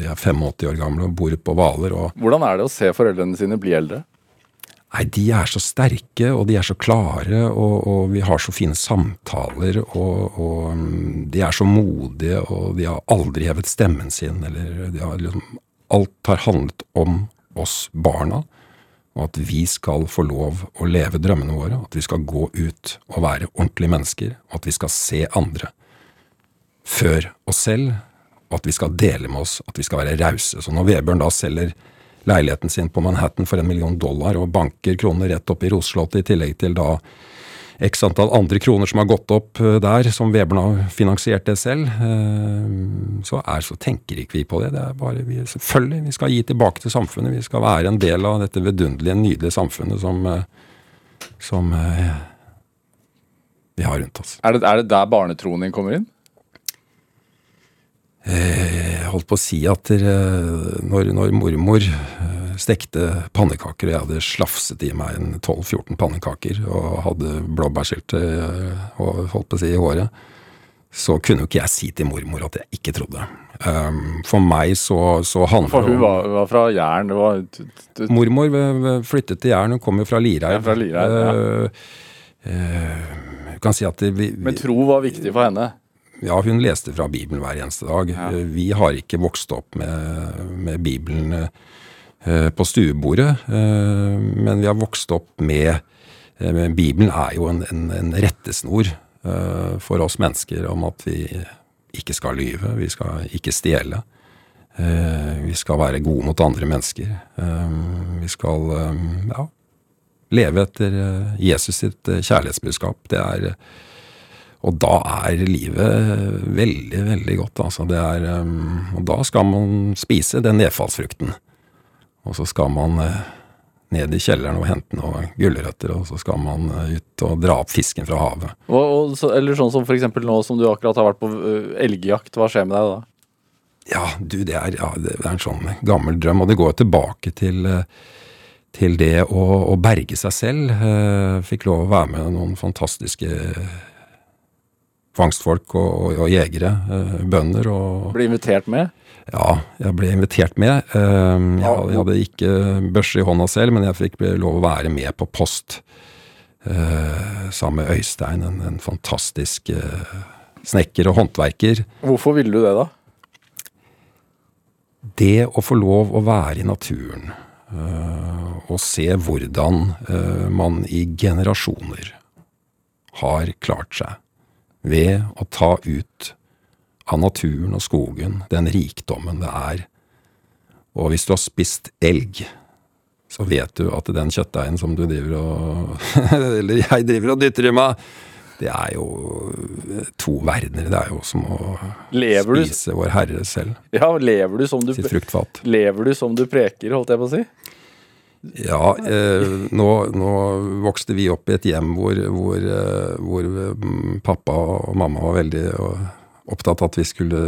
De er 85 år gamle og bor på Hvaler. Hvordan er det å se foreldrene sine bli eldre? Nei, de er så sterke, og de er så klare, og, og vi har så fine samtaler, og, og mm, de er så modige, og de har aldri hevet stemmen sin, eller har liksom Alt har handlet om oss barna, og at vi skal få lov å leve drømmene våre, at vi skal gå ut og være ordentlige mennesker, og at vi skal se andre før oss selv, og at vi skal dele med oss, at vi skal være rause. Så når Vebjørn da selger leiligheten sin på Manhattan for en million dollar og banker kroner rett opp i Roseslottet, i tillegg til da x antall andre kroner som har gått opp eh, der, som Webern har finansiert det selv, eh, så, er, så tenker ikke vi på det. Det er bare vi, Selvfølgelig, vi skal gi tilbake til samfunnet. Vi skal være en del av dette vidunderlige, nydelige samfunnet som, eh, som vi har rundt oss. Er det, er det der barnetroen din kommer inn? Jeg holdt på å si at når, når mormor stekte pannekaker, og jeg hadde slafset i meg en 12-14 pannekaker og hadde blåbærsylte og holdt på å si i håret, så kunne jo ikke jeg si til mormor at jeg ikke trodde. Um, for meg så, så handler For hun var, var fra Jæren. det Mormor flyttet til Jæren, hun kom jo fra Lireid. Ja, fra Lireid, ja. Uh, uh, kan si at vi, vi, Men tro var viktig for henne. Ja, hun leste fra Bibelen hver eneste dag. Ja. Eh, Vi har ikke vokst opp med, med Bibelen eh, på stuebordet, eh, men vi har vokst opp med eh, Bibelen er jo en, en, en rettesnor for oss mennesker om at vi ikke skal lyve, vi skal ikke stjele. Vi skal være gode mot andre mennesker. Vi skal ja, leve etter Jesus sitt kjærlighetsbudskap. Det er og da er livet veldig, veldig godt. Altså. Det er, um, og da skal man spise den nedfallsfrukten. Og så skal man uh, ned i kjelleren og hente noen gulrøtter, og så skal man eh, ut og dra opp fisken fra havet. Og, og, så, eller sånn som for eksempel nå som du akkurat har vært på ø, elgjakt. Hva skjer med deg da? Ja, du, det er, ja, det er en sånn gammel drøm, og det går jo tilbake til, eh, til det å, å berge seg selv. Eh, Fikk lov å være med noen fantastiske fangstfolk og, og, og jegere, eh, bønder og Bli invitert med? Ja, jeg ble invitert med. Eh, Jeg jeg hadde ikke børse i hånda selv, men jeg fikk lov å være med på post eh, sammen med Øystein, en, en fantastisk eh, snekker og håndverker. Hvorfor ville du det, da? Det å få lov å være i naturen og se hvordan man i generasjoner har klart seg ved å ta ut av naturen og skogen den rikdommen det er Og hvis du har spist elg, så vet du at den kjøttdeigen som du driver og <laughs> Eller jeg driver og dytter i meg, det er jo to verdener. Det er jo som å Lever du- spise Vår Herre selv. Ja, lever du som du Sitt fruktfat. Lever du som du preker, holdt jeg på å si? Ja, eh, nå, nå vokste vi opp i et hjem hvor, hvor, eh, hvor mm, pappa og mamma var veldig opptatt av at vi skulle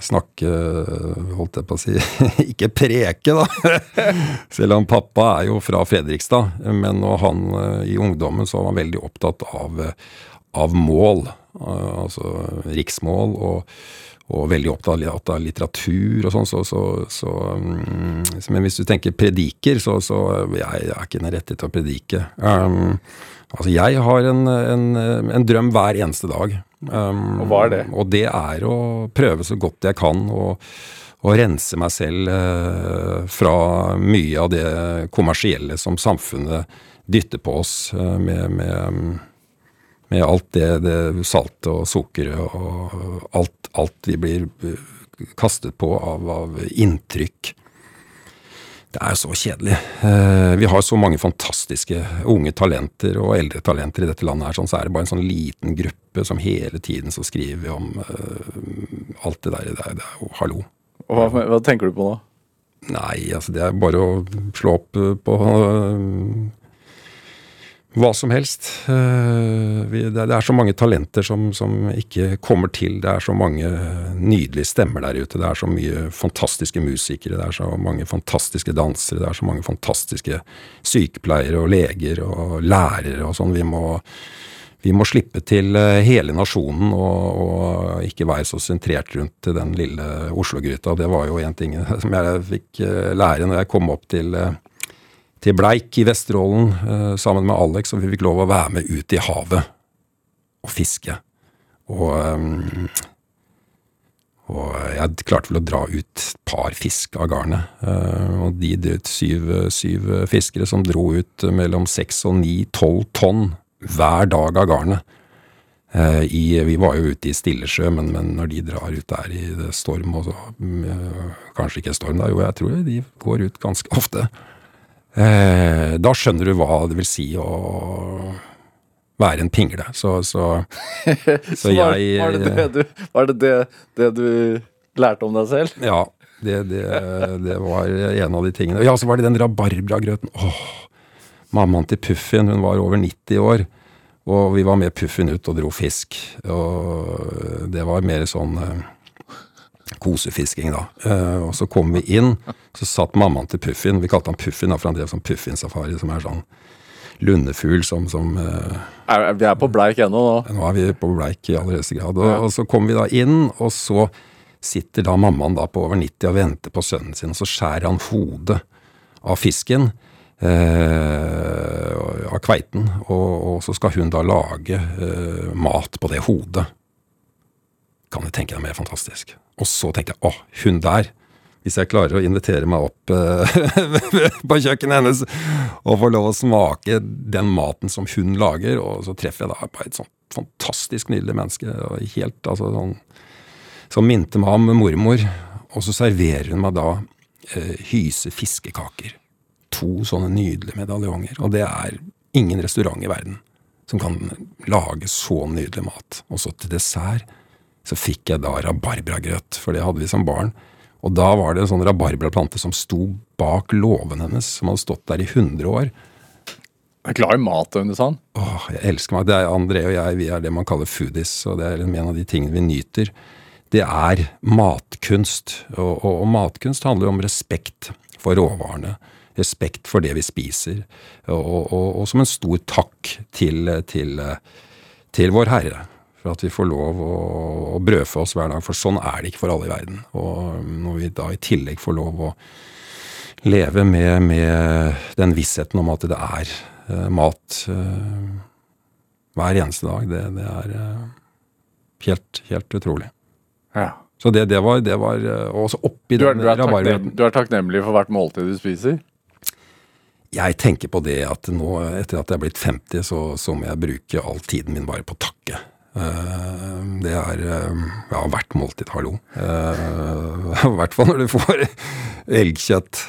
snakke, holdt jeg på å si, <laughs> ikke preke, da. <laughs> Selv om pappa er jo fra Fredrikstad. Men når han eh, i ungdommen så var han veldig opptatt av, eh, av mål. eh, Altså riksmål. og og veldig opptatt av litteratur og sånn, så, så, så mm, så- Men hvis du tenker prediker, så, så jeg, er ikke den rette til å predike. Um, altså, jeg har en, en, en drøm hver eneste dag. Um, Og hva er det? Og det er å prøve så godt jeg kan å rense meg selv eh, fra mye av det kommersielle som samfunnet dytter på oss eh, med, med, med alt det, det salte og sukkeret og alt, alt vi blir eh, kastet på av, av inntrykk. Det er så kjedelig. Eh, vi har så mange fantastiske unge talenter og eldre talenter i dette landet, her, sånn, så er det bare en sånn liten gruppe som hele tiden så skriver om eh, alt det der. Det er, det er jo hallo. Og hva, hva tenker du på nå? Nei, altså det er bare å slå opp på hva som helst. Eh, det, er, så mange talenter som, som ikke kommer til. Det er så mange nydelige stemmer der ute. Det er så mye fantastiske musikere. Det er så mange fantastiske dansere. Det er så mange fantastiske sykepleiere og leger og lærere og sånn. Vi vi må slippe til eh, hele nasjonen og, og ikke være så sentrert rundt den lille Oslo-gryta. Det var jo en ting <laughs> som jeg fikk eh, lære når jeg kom opp til, eh, til Bleik i Vesterålen eh, sammen med Alex, og vi fikk lov å være med ut i havet og fiske. Og, eh, og jeg klarte vel å dra ut et par fisk av garnet. Eh, og de er syv, syv fiskere som dro ut mellom seks og ni, tolv tonn hver dag av garnet. I, vi var jo ute i Stillesjø, men, men når de drar ut der i storm og så mm, Kanskje ikke storm, da, jo, jeg tror de går ut ganske ofte. Eh, da skjønner du hva det vil si å være en pingle. Så, <laughs> så, så var, jeg var det, det, du, var det, det, det du lærte om deg selv? Ja, det, det, det var en av de tingene. Ja, så var det den rabarbragrøten. Åh, mammaen til Puffin, hun var over 90 år. Og vi var med Puffin ut og dro fisk. Og det var mer sånn eh, kosefisking, da. Uh, og så kom vi inn, så satt mammaen til Puffin, vi kalte han Puffin, da, for han drev sånn Puffin-safari, som er sånn lundefugl som, som uh, Er, vi er på bleik ennå nå. nå er vi på bleik i aller høyeste grad. Og, og så kom vi da inn, og så sitter da mammaen da på over 90 og venter på sønnen sin, og så skjærer han hodet av fisken. Eh, av kveiten, og, og så skal hun da lage mat på det hodet. Kan du tenke deg mer fantastisk? Og så tenkte jeg, åh, hun der, hvis jeg klarer å invitere meg opp eh, <laughs> på kjøkkenet hennes og få lov å smake den maten som hun lager, og så treffer jeg da bare et sånt fantastisk nydelig menneske, og helt altså sånn, som minte meg om mormor, og så serverer hun meg da eh, hyse fiskekaker. To sånne nydelige medaljonger, og det er ingen restaurant i verden som kan lage så nydelig mat. Og så til dessert så fikk jeg da rabarbragrøt, for det hadde vi som barn. Og da var det en sånn rabarbraplante som sto bak låven hennes, som hadde stått der i 100 år. Jeg er i mat, hun, sa han. Åh, jeg elsker meg. Det er André og jeg, vi er det man kaller foodies, og det er en av de tingene vi nyter. Det er matkunst, og, og, og matkunst handler jo om respekt for råvarene. Respekt for det vi spiser, og, og, og som en stor takk til, til, til Vår Herre for at vi får lov å, å brødfø oss hver dag, for sånn er det ikke for alle i verden. Og når vi da i tillegg får lov å leve med, med den vissheten om at det er uh, mat uh, hver eneste dag, det, det er uh, helt, helt utrolig. Ja. Så det, det var, det var eh, Og oppi Du, er, den du, er rabarberen du er takknemlig for hvert måltid du spiser? Jeg tenker på det at nå, etter at jeg er blitt 50, så, så må jeg bruke all tiden min bare på å takke. Eh, Det er eh, ja, hvert måltid, hallo. Eh, <laughs> I hvert fall når du får <laughs> elgkjøtt.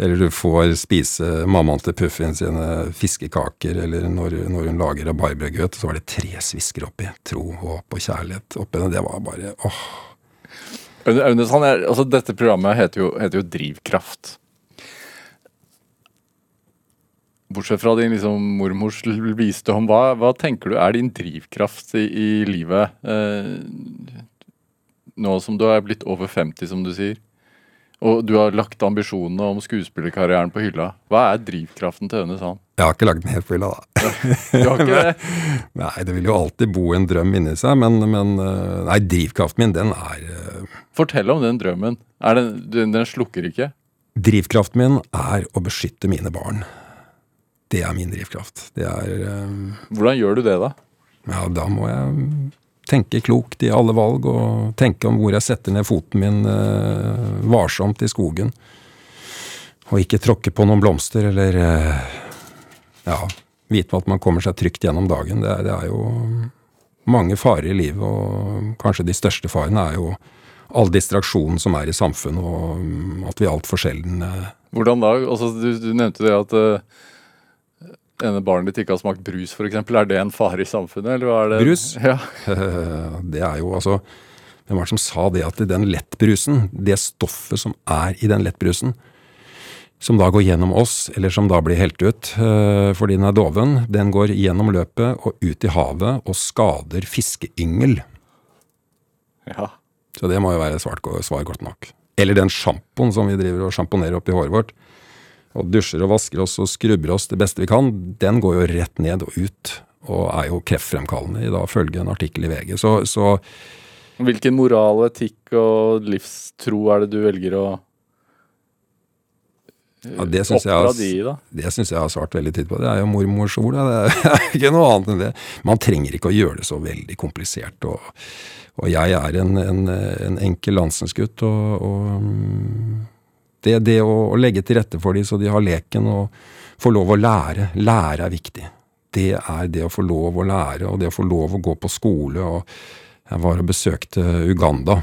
Eller du får spise mammaen til Puffin sine fiskekaker, eller når, når hun lager rabarbragrøt, så var det tre svisker oppi. Tro, håp og kjærlighet oppi det. Var bare åh. Aune er- altså, dette programmet heter jo, heter jo Drivkraft. Bortsett fra din liksom, mormors visdom, hva, hva tenker du er din drivkraft i, i livet? Eh, nå som du er blitt over 50, som du sier. Og du har lagt ambisjonene om skuespillerkarrieren på hylla. Hva er drivkraften til Aune Sand? Jeg har ikke lagt den helt på hylla, da. <laughs> Du har ikke det? <laughs> Nei, det vil jo alltid bo en drøm inni seg, men, men eh, Nei, drivkraften min, den er eh, Fortell om den drømmen. Den, den, den slukker ikke? Drivkraften min er å beskytte mine barn. Det er min drivkraft. Det er eh, Hvordan gjør du det, da? Ja, da må jeg tenke klokt i alle valg, og tenke om hvor jeg setter ned foten min eh, varsomt i skogen. Og ikke tråkke på noen blomster, eller eh, ja, vite at man kommer seg trygt gjennom dagen. Det er, det er jo mange farer i livet, og kanskje de største farene er jo all distraksjonen som er i samfunnet, og mm, at vi altfor sjelden eh, Hvordan da? Altså, du, du nevnte det at uh, ene barnet ditt ikke har smakt brus, f.eks. Er det en fare i samfunnet, eller hva er det? Brus? <laughs> Ja. Det er jo altså Hvem var det som sa det at den lettbrusen, det stoffet som er i den lettbrusen, som da går gjennom oss, eller som da blir helt ut eh, fordi den er doven, den går gjennom løpet og ut i havet og skader fiskeyngel. ja. Så det må jo være svart, svar godt nok. Eller den sjampoen som vi driver og sjamponerer oppi håret vårt, og dusjer og vasker oss og skrubber oss det beste vi kan, den går jo rett ned og ut, og er jo kreftfremkallende, i da følge en artikkel i VG. Så, så Hvilken moral, etikk og livstro er det du velger å Ja, det syns jeg, jeg har svart veldig tid på. Det er jo mormors ord. <laughs> Det er ikke noe annet enn det. Man trenger ikke å gjøre det så veldig komplisert. Og, og jeg er en, en, en enkel landsensgutt, og, og mm, det, det å, å legge til rette for dem så de har leken og få lov å lære. Lære er viktig. Det er det å få lov å lære, og det å få lov å gå på skole. og Jeg var og besøkte Uganda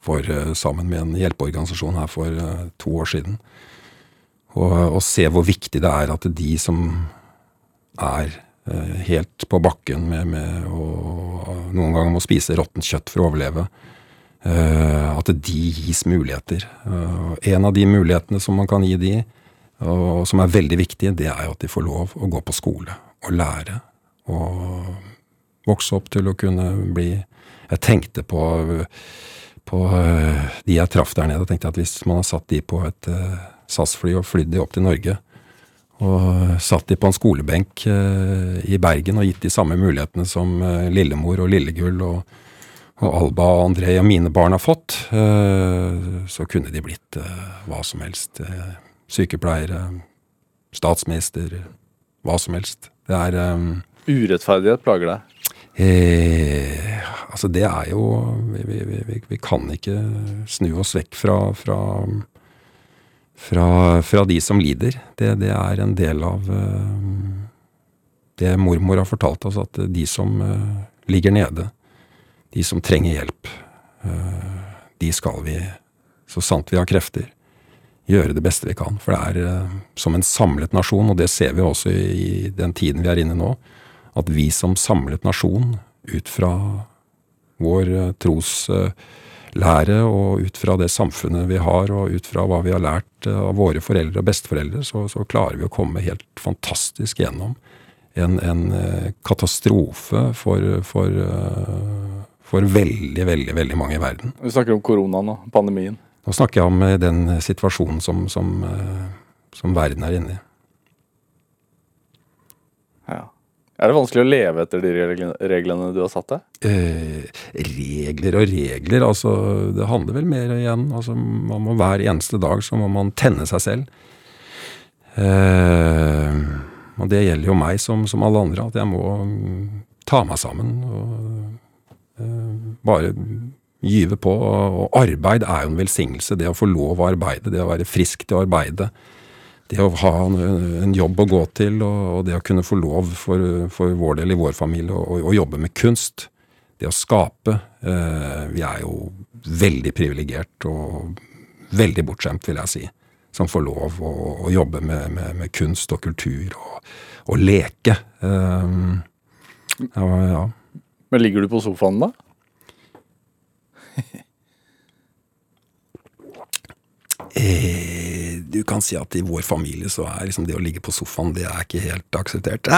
for, eh, sammen med en hjelpeorganisasjon her for eh, to år siden og, og se hvor viktig det er at de som er eh, helt på bakken med, med å noen ganger må spise råttent kjøtt for å overleve, at de gis muligheter. Eh, en av de mulighetene som man kan gi de, og som er veldig viktige, det er jo at de får lov å gå på skole og lære. Og vokse opp til å kunne bli Jeg tenkte på på øh, de jeg traff der nede, og tenkte at hvis man har satt de på et SAS-fly og flydd de opp til Norge, og satt de på en skolebenk i Bergen og gitt de samme mulighetene som Lillemor og Lillegull og, og Alba og André og mine barn har fått, øh, så kunne de blitt øh, hva som helst. øh, Sykepleiere, statsminister, hva som helst. Det er Urettferdighet plager deg. Eh, altså det er jo vi, vi, vi- vi, kan ikke snu oss vekk fra, fra, fra, fra de som lider. Det, det er en del av eh, det mormor har fortalt oss, at de som eh, ligger nede, de som trenger hjelp, eh, de skal vi, så sant vi har krefter, gjøre det beste vi kan. For det er eh, som en samlet nasjon, og det ser vi også i, den tiden vi er inne nå, at vi som samlet nasjon, ut fra vår eh, troslære og ut fra det samfunnet vi har, og ut fra hva vi har lært av våre foreldre og besteforeldre, så, så klarer vi å komme helt fantastisk gjennom en, en katastrofe for, for, for veldig, veldig, veldig mange i verden. Vi snakker om koronaen og pandemien. Nå snakker jeg om eh, den situasjonen som, som, eh, som verden er inne i. Ja. Er det vanskelig å leve etter de reglene, du har satt deg? Eh, regler og regler, altså det handler vel mer igjen altså man må Hver eneste dag så må man tenne seg selv. Eh, og det gjelder jo meg som, som alle andre, at jeg må mm, ta meg sammen og bare gyve på. Og, arbeid er jo en velsignelse. Det å få lov å arbeide, det å være frisk til å arbeide. det å ha en, jobb å gå til, og, det å kunne få lov for, for vår del i vår familie å, jobbe med kunst, det å skape eh, Vi er jo veldig privilegert og veldig bortskjemt, vil jeg si, som får lov å, å jobbe med, med, med, kunst og kultur og, og leke. Eh, ja, ja. Men ligger du på sofaen da? <laughs> Eh, du kan si at i vår familie så er liksom det å ligge på sofaen, det er ikke helt akseptert.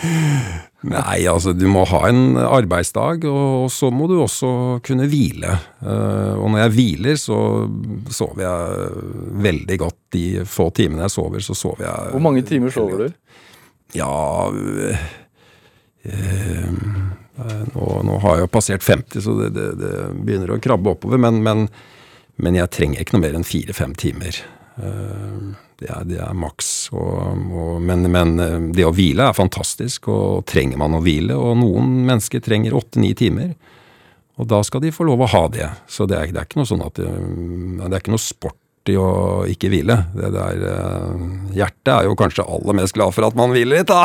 <laughs> Nei, altså du må ha en arbeidsdag, og så må du også kunne hvile. Eh, og når jeg hviler, så sover jeg veldig godt. De få timene jeg sover, så sover jeg Hvor mange timer sover du? Ja øh, øh, nå, nå har jeg jo passert 50, så det, det, det begynner å krabbe oppover. Men, men, men, jeg trenger ikke noe mer enn fire-fem timer. Uh, det er, det er maks. Men, men, det å hvile er fantastisk, og trenger man å hvile. Og noen mennesker trenger åtte-ni timer. Og da skal de få lov å ha det. Så det er, det er ikke noe sånn at det, det er ikke noe sport i å ikke hvile. Det der uh, Hjertet er jo kanskje aller mest glad for at man hviler litt, da!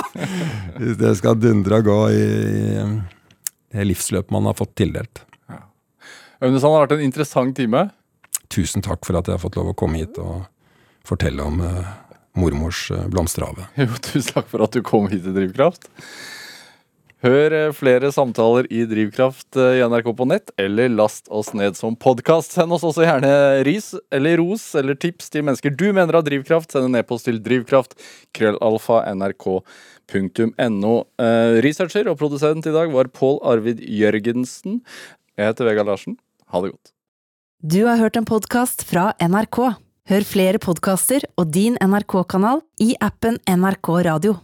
<laughs> Hvis det skal dundre og gå i, det livsløpet man har fått tildelt. Ja. Det har vært en interessant time. Tusen takk for at jeg har fått lov å komme hit og fortelle om uh, mormors uh, blomsterhave. Jo, tusen takk for at du kom hit til Drivkraft. Hør flere samtaler i Drivkraft i NRK på nett, eller last oss ned som podkast. Send oss også gjerne ris eller ros eller tips til mennesker du mener har drivkraft. Send en e-post til drivkraft. Krøllalfa nrk.no. researcher og produsent i dag var Pål Arvid Jørgensen. Jeg heter Vegard Larsen. Ha det godt. Du har hørt en podkast fra NRK. Hør flere podkaster og din NRK-kanal i appen NRK Radio.